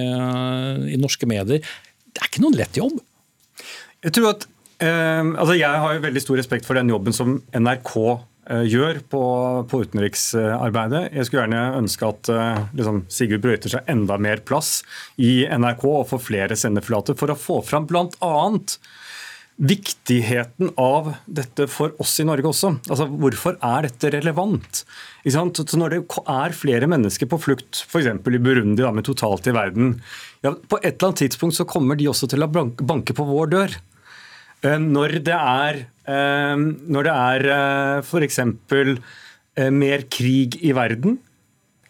i, norske medier, det er ikke noen lett jobb? Jeg tror at Uh, altså Jeg har jo veldig stor respekt for den jobben som NRK gjør Eh, på, på, utenriksarbeidet. Jeg skulle gjerne ønske at eh, liksom, Sigurd brøyter seg enda mer plass i NRK og får flere sendeflater for å få fram bl.a. Viktigheten av dette for oss i Norge også. Altså, Hvorfor er dette relevant? Så når det er flere mennesker på flukt, f.eks. i Burundi, da, med totalt i verden, ja, på et eller annet tidspunkt så kommer de også til å banke på vår dør. Eh, når det er, eh, når det er eh, f.eks. mer krig i verden,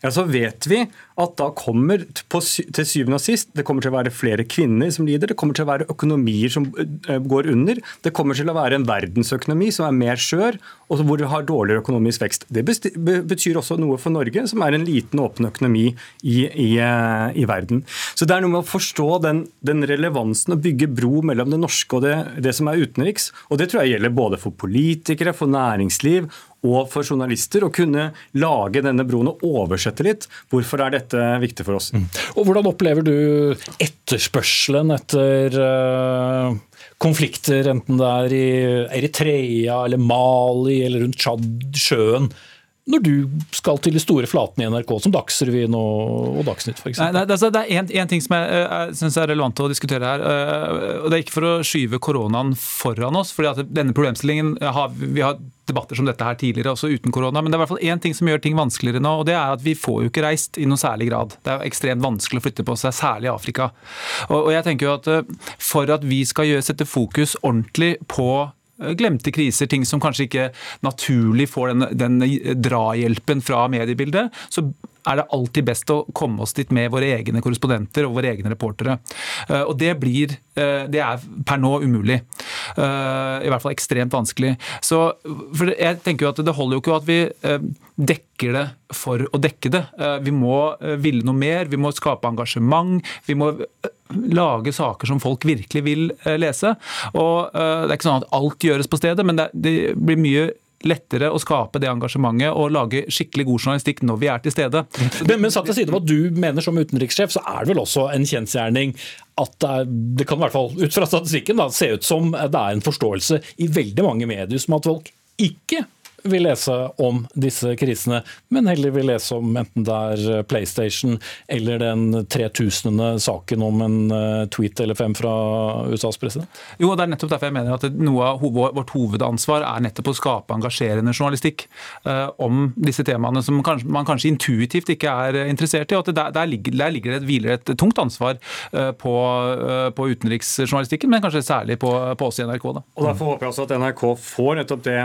ja, så vet vi at da kommer til syvende og sist det kommer til å være flere kvinner som lider, det kommer til å være økonomier som går under, det kommer til å være en verdensøkonomi som er mer skjør, og hvor vi har dårligere økonomisk vekst. Det betyr også noe for Norge, som er en liten, åpen økonomi i, i, i verden. Så det er noe med å forstå den, den relevansen og bygge bro mellom det norske og det, det som er utenriks. Og det tror jeg gjelder både for politikere, for næringsliv og for journalister å kunne lage denne broen og oversette litt. Hvorfor er dette viktig for oss? Mm. Og Hvordan opplever du etterspørselen etter uh, konflikter, enten det er i Eritrea eller Mali eller rundt Tsjad-sjøen? Når du skal til de store flatene i NRK, som Dagsrevyen og, og Dagsnytt f.eks.? Det, altså, det er én ting som jeg, jeg syns er relevant å diskutere her. Eh, og Det er ikke for å skyve koronaen foran oss. fordi at denne problemstillingen har, Vi har debatter som dette her tidligere, også uten korona. Men det er i hvert fall én ting som gjør ting vanskeligere nå, og det er at vi får jo ikke reist i noen særlig grad. Det er jo ekstremt vanskelig å flytte på seg, særlig i Afrika. Og, og jeg tenker jo at eh, For at vi skal gjøre, sette fokus ordentlig på Eh, glemte kriser, ting som kanskje ikke naturlig får den, den drahjelpen fra mediebildet, så er det alltid best å komme oss dit med våre egne korrespondenter og våre egne reportere. Eh, og det blir eh, Det er per nå umulig. I hvert fall ekstremt vanskelig. Så for jeg tenker jo at Det holder jo ikke at vi dekker det for å dekke det. Vi må ville noe mer, vi må skape engasjement. Vi må lage saker som folk virkelig vil lese. Og Det er ikke sånn at alt gjøres på stedet, men det blir mye lettere å skape det engasjementet og lage skikkelig god journalistikk når vi er til stede. Men, men satt til side hva du mener som utenrikssjef, så er det vel også en kjensgjerning at det, kan i hvert fall ut fra statistikken da, se ut som det er en forståelse i veldig mange medier som at folk ikke vil lese om disse krisene, men heller vil lese om enten det er eh, PlayStation eller den 3000. saken om en eh, tweet eller fem fra USAs president? Jo, det er nettopp derfor jeg mener at noe av vårt hovedansvar er nettopp å skape engasjerende journalistikk uh, om disse temaene som kanskje, man kanskje intuitivt ikke er interessert i. og at Der, der, ligger, der ligger det, hviler et tungt ansvar på, på, utenriksjournalistikken, men kanskje særlig på, på oss i NRK. Da. Og Derfor håper jeg også at NRK får nettopp det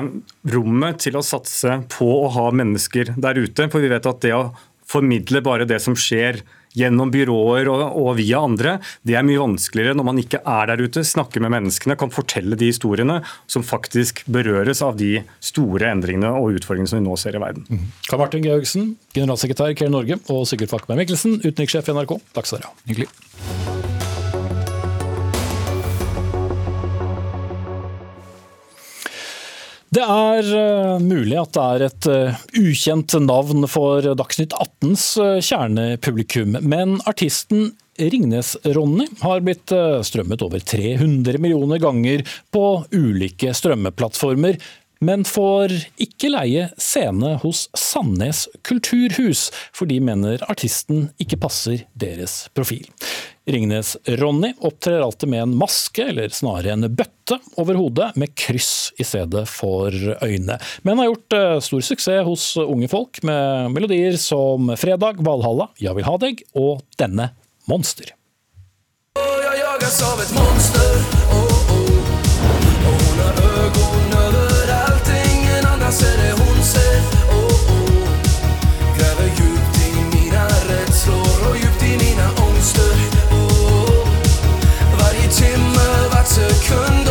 rommet til til å satse på å ha mennesker der ute. For vi vet at det å formidle bare det som skjer gjennom byråer og, og, via andre, det er mye vanskeligere når man ikke er der ute, snakker med menneskene, kan fortelle de historiene som faktisk berøres av de store endringene og utfordringene som vi nå ser i verden. Mm. Karl Martin Georgsen, generalsekretær i Care Norge, og Sigurd Fakkeberg Mikkelsen, utenrikssjef i NRK. Takk skal dere ha. Hyggelig. Det er uh, mulig at det er et uh, ukjent navn for Dagsnytt 18s uh, eh, kjernepublikum, men artisten Ringnes-Ronny har blitt strømmet over 300 millioner ganger på ulike strømmeplattformer men får ikke leie scene hos Sandnes kulturhus, for de mener artisten ikke passer deres profil. Ringnes-Ronny opptrer alltid med en maske, eller snarere en bøtte, over hodet med kryss i stedet for øyne. Men har gjort eh, stor suksess hos unge folk med melodier som 'Fredag', 'Valhalla', 'Jeg vil ha deg' og denne 'Monster'. Jeg jages av et monster oh, oh. og hun har överallt Ingen ser det hon ser oh, oh. Gräver djupt i mina rädslor och djupt i mina ångster. Varje timme, vart sekund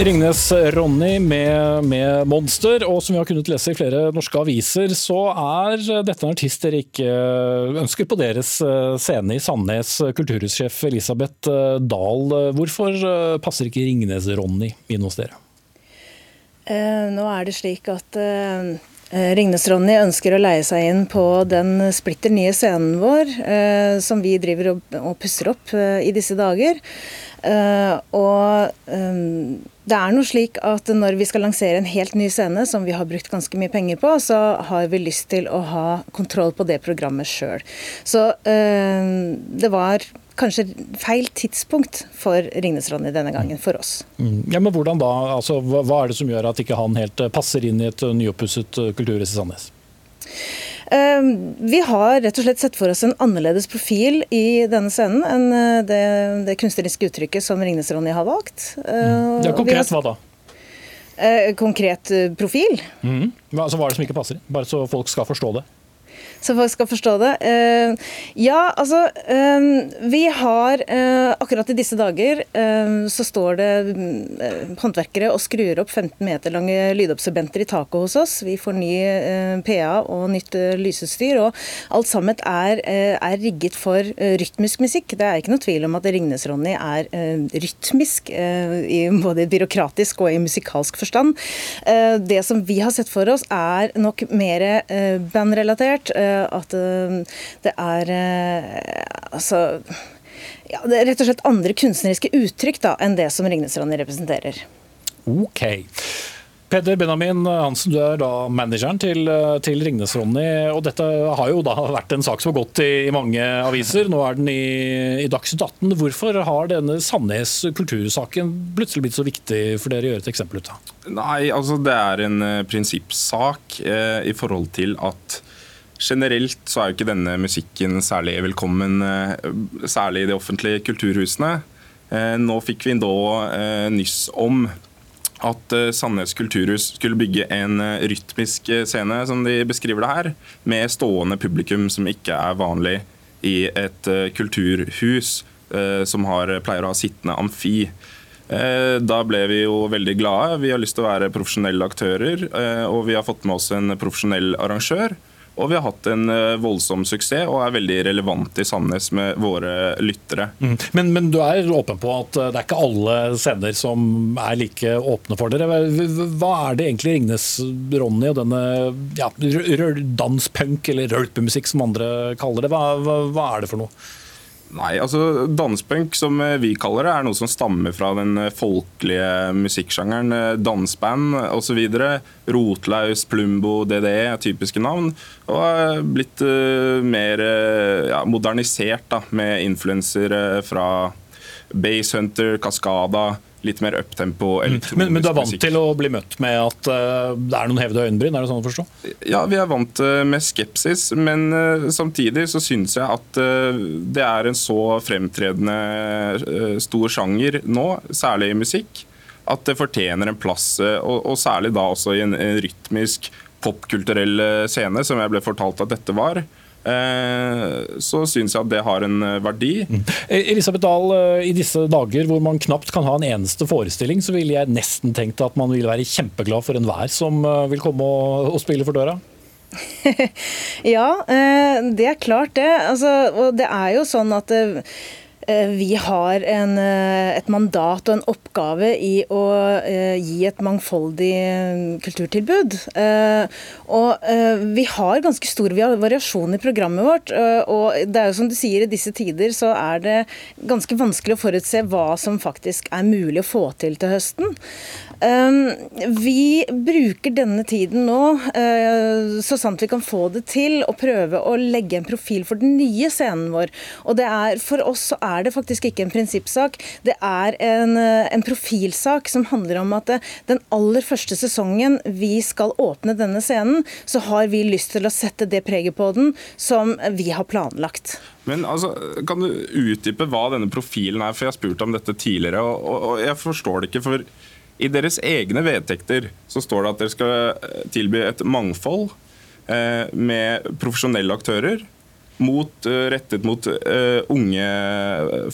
Ringnes-Ronny med, med 'Monster', og som vi har kunnet lese i flere norske aviser, så er dette en artist dere ikke ønsker på deres eh, scene i Sandnes. Kulturhussjef Elisabeth eh, Dahl, hvorfor eh, passer ikke Ringnes-Ronny inn hos dere? Eh, nå er det slik at eh, Ringnes-Ronny ønsker å leie seg inn på den splitter nye scenen vår, eh, som vi driver og, og pusser opp eh, i disse dager. Eh, og det er noe slik at når vi skal lansere en helt ny scene, som vi har brukt ganske mye penger på, så har vi lyst til å ha kontroll på det programmet sjøl. Så det var kanskje feil tidspunkt for Ringnes-Ronny denne gangen, for oss. Mm. Ja, men hvordan da? Altså, hva, er det som gjør at ikke han helt eh, passer inn i et eh, nyoppusset kulturhus i Sandnes? Eh, Vi har rett og slett sett for oss en annerledes profil i denne scenen enn eh, det, det kunstneriske uttrykket som Ringnes-Ronny har valgt. Eh, Ja, konkret hva da? Eh, Konkret profil. Mm. Hva, altså, hva er det som ikke passer? Bare så folk skal forstå det. Så folk skal forstå det. Eh, ja, altså eh, Vi har eh, Akkurat i disse dager så står det håndverkere og skrur opp 15 meter lange lydabsorbenter i taket hos oss. Vi får ny PA og nytt lysutstyr. Og alt sammen er, er rigget for rytmisk musikk. Det er ikke noe tvil om at Ringnes-Ronny er rytmisk i både byråkratisk og i musikalsk forstand. Det som vi har sett for oss, er nok mer bandrelatert. Eh, at eh, det er eh, altså ja, det er rett og slett andre kunstneriske uttrykk da, enn det som Ringnes-Ronny representerer. Ok. Peder Benjamin Hansen, du er da manageren til, til Ringnes-Ronny. og Dette har jo da vært en sak som har gått i, i mange aviser. Nå er den i, i Dagsnytt 18. Hvorfor har denne Sandnes kultursaken plutselig blitt så viktig for dere å gjøre et eksempel ut av? Nei, altså det er en eh, prinsippsak eh, i forhold til at generelt så er jo ikke denne musikken særlig velkommen, eh, særlig i de offentlige kulturhusene. Eh, nå fikk vi da eh, nyss om at Sandnes kulturhus skulle bygge en rytmisk scene, som de beskriver det her, med stående publikum som ikke er vanlig i et kulturhus som har, pleier å ha sittende amfi. Da ble vi jo veldig glade. Vi har lyst til å være profesjonelle aktører, og vi har fått med oss en profesjonell arrangør. Og vi har hatt en eh, voldsom suksess og er veldig relevant i Sandnes med våre lyttere. Mm. Men, men du er åpen på at eh, det er ikke alle scener som er like åpne for dere. Hva- er det egentlig Ringnes-Ronny og denne ja, danspunk eller rølpemusikk som andre kaller det, hva, hva, hva er det for noe? Nei, altså Dansepunk, som eh, vi kaller det, er noe som stammer fra den eh, folkelige musikksjangeren. Danseband Dansband osv. Rotlaus, Plumbo, DDE er typiske navn. Og er blitt eh, mer eh, ja, modernisert da, med influenser fra Basshunter, Cascada, litt mer uptempo elektronisk Men, men du er vant musikk. til å bli møtt med at uh, det er noen hevede øyenbryn, er det sånn å forstå? Ja, vi er vant uh, med skepsis, men uh, samtidig så syns jeg at det er en så fremtredende stor sjanger nå, særlig i musikk, at det fortjener en plass, og, og særlig da også i en, en rytmisk popkulturell scene, som jeg ble fortalt at dette var. Eh, Så syns jeg at det har en eh, verdi. Eh, Elisabeth Dahl, i disse dager hvor man knapt kan ha en eneste forestilling, så ville jeg nesten tenkt at man ville være kjempeglad for enhver som vil komme og, og spille for døra. Ja, eh, det er klart det. Altså, og det er jo sånn at vi har en, eh, et mandat og en oppgave i å eh, gi et mangfoldig kulturtilbud. Og vi har ganske stor variasjon i programmet vårt. Og det er jo som du sier, i disse tider så er det ganske vanskelig å forutse hva som faktisk er mulig å få til til høsten. Vi bruker denne tiden nå, så sant vi kan få det til, å prøve å legge en profil for den nye scenen vår. Og det er, for oss så er det faktisk ikke en prinsippsak. Det er en, en profilsak som handler om at den aller første sesongen vi skal åpne denne scenen, så har vi lyst til å sette det preget på den som vi har planlagt. Men altså, Kan du utdype hva denne profilen er? For Jeg har spurt om dette tidligere, og, og jeg forstår det ikke. for i deres egne vedtekter så står det at dere skal tilby et mangfold eh, med profesjonelle aktører mot, eh, rettet mot eh, unge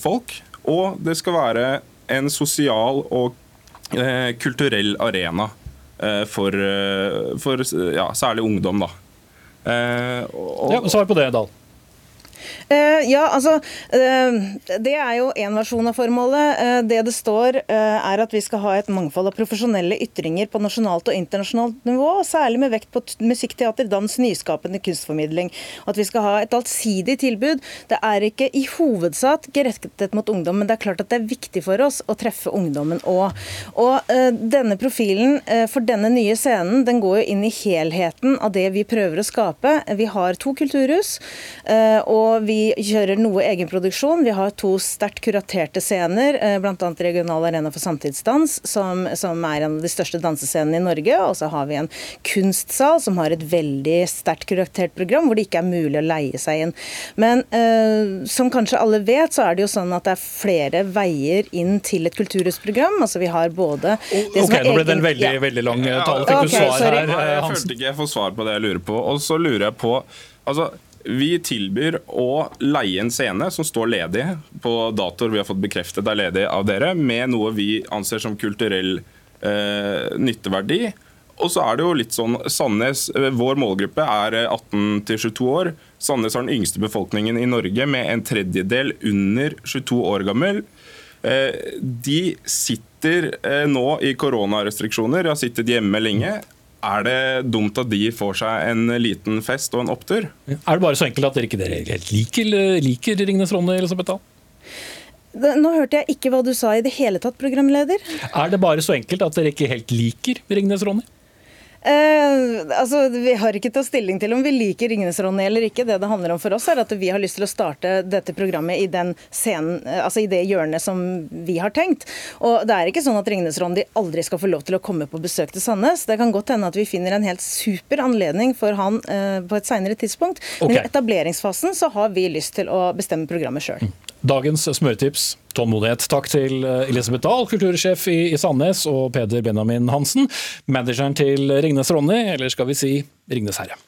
folk. Og det skal være en sosial og eh, kulturell arena uh, for, for ja, særlig ungdom. da. Og, ja, Svar på det, Dahl. Uh, ja, altså uh, Det er jo én versjon av formålet. Uh, det det står, er at vi skal ha et mangfold av profesjonelle ytringer på nasjonalt og internasjonalt nivå, særlig med vekt på musikk, teater, dans, nyskapende kunstformidling. Og at vi skal ha et allsidig tilbud. Det er ikke i hovedsak rettet mot ungdom, men det er klart at det er viktig for oss å treffe ungdommen òg. Og denne profilen for denne nye scenen, den går jo inn i helheten av det vi prøver å skape. Vi har to kulturhus. og vi kjører noe egenproduksjon. Vi har to sterkt kuraterte scener, eh, bl.a. Regional arena for samtidsdans, som, som, er en av de største dansescenene i Norge. Og så har vi en kunstsal som har et veldig sterkt kuratert program, hvor det ikke er mulig å leie seg inn. Men eh, som kanskje alle vet, så er det jo sånn at det er flere veier inn til et kulturhusprogram. Altså vi har både det Ok, nå ble det en veldig, ja. veldig lang tale. Fikk okay, du svar sorry. her, Hansen? Jeg følte ikke jeg får svar på det jeg lurer på. Og så lurer jeg på altså vi tilbyr å leie en scene som står ledig på datoer vi har fått bekreftet er ledig av dere, med noe vi anser som kulturell eh, nytteverdi. Og så er det jo litt sånn, Sandnes, eh, Vår målgruppe er 18 22 år. Sandnes har den yngste befolkningen i Norge, med en tredjedel under 22 år gammel. Eh, de sitter eh, nå i koronarestriksjoner, har sittet hjemme lenge. Er det dumt at de får seg en liten fest og en opptur? Er det bare så enkelt at dere ikke helt liker, liker Ringnes Ronny, Elisabeth Dahl? Nå hørte jeg ikke hva du sa i det hele tatt, programleder. Er det bare så enkelt at dere ikke helt liker Ringnes Ronny? Eh, altså, Vi har ikke tatt stilling til om vi liker 'Ringenes Ronny' eller ikke. Det det handler om for oss er at vi har lyst til å starte dette programmet i, den scenen, eh, altså i det hjørnet som vi har tenkt. Og Det er ikke sånn at 'Ringenes Ronny' aldri skal få lov til å komme på besøk til Sandnes. Det kan godt hende at vi finner en helt super anledning for han eh, på et seinere tidspunkt. Okay. Men i etableringsfasen så har vi lyst til å bestemme programmet sjøl. Dagens smøretips tålmodighet. Takk til eh, Elisabeth Dahl, kultursjef i, i Sandnes, og Peder Benjamin Hansen, manageren til Ringnes Ronny, eller skal vi si Ringnes Herre.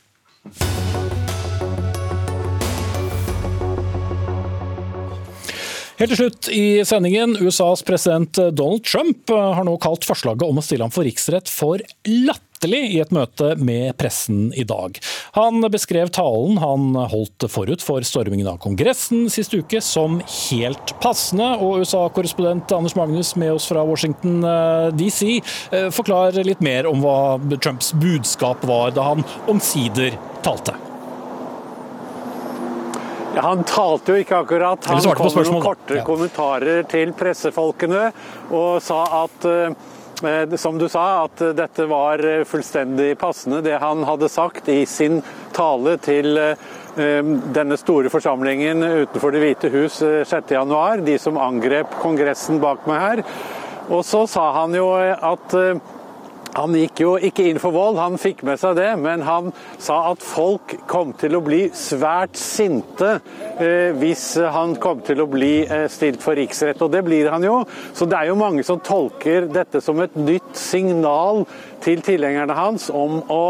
Helt til slutt i sendingen. USAs president Donald Trump har nå kalt forslaget om å stille ham for riksrett for latterlig latterlig i et møte med pressen i dag. Han beskrev talen han holdt forut for stormingen av Kongressen sist uke som helt passende. Og USA-korrespondent Anders Magnus med oss fra Washington eh, DC, eh, forklar litt mer om hva Trumps budskap var da han omsider talte. Han talte jo ikke akkurat. Han kom med noen korte ja. kommentarer til pressefolkene og sa at Eh, som du sa, at dette var eh, fullstendig passende, det han hadde sagt i sin tale til eh, denne store forsamlingen utenfor Det hvite hus 6.1, de som angrep Kongressen bak meg her. Og så sa han jo at han gikk jo ikke inn for vold, han fikk med seg det, men han sa at folk kom til å bli svært sinte eh, hvis han kom til å bli eh, stilt for riksrett, og det blir han jo. Så det er jo mange som tolker dette som et nytt signal til tilhengerne hans om å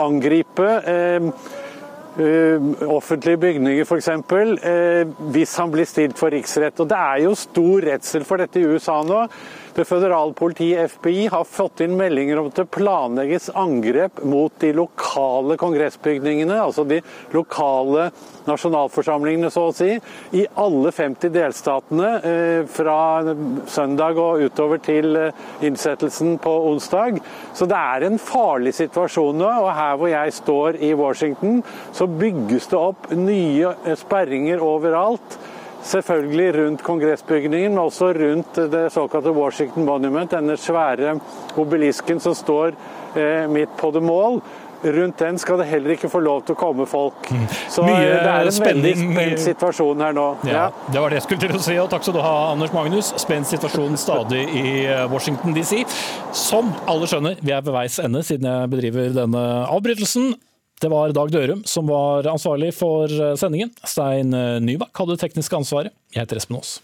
angripe eh, eh offentlige bygninger f.eks. Uh, hvis han blir stilt for riksrett. Og Det er jo stor redsel for dette i USA nå. Det føderale politiet, FBI, har fått inn meldinger om at det planlegges angrep mot de lokale kongressbygningene, altså de lokale nasjonalforsamlingene, så å si, i alle 50 delstatene eh, fra søndag og utover til eh, innsettelsen på onsdag. Så det er en farlig situasjon nå. Og her hvor jeg står i Washington, så bygges det opp nye eh, sperringer overalt. Selvfølgelig rundt kongressbygningen, men også rundt det såkalte Washington Monument, denne svære obelisken som står eh, midt på det mål. Rundt den skal det heller ikke få lov til å komme folk. Så Mye eh, det er en spenning. veldig spent situasjon her nå. Ja, Det var det jeg skulle til å si, og takk skal du ha, Anders Magnus. Spent situasjon stadig i eh, Washington DC. Som alle skjønner, vi er ved veis ende siden jeg bedriver denne avbrytelsen. Det var Dag Dørum som var ansvarlig for eh, sendingen. Stein Nybakk hadde det tekniske ansvaret. Jeg heter Espen Aas.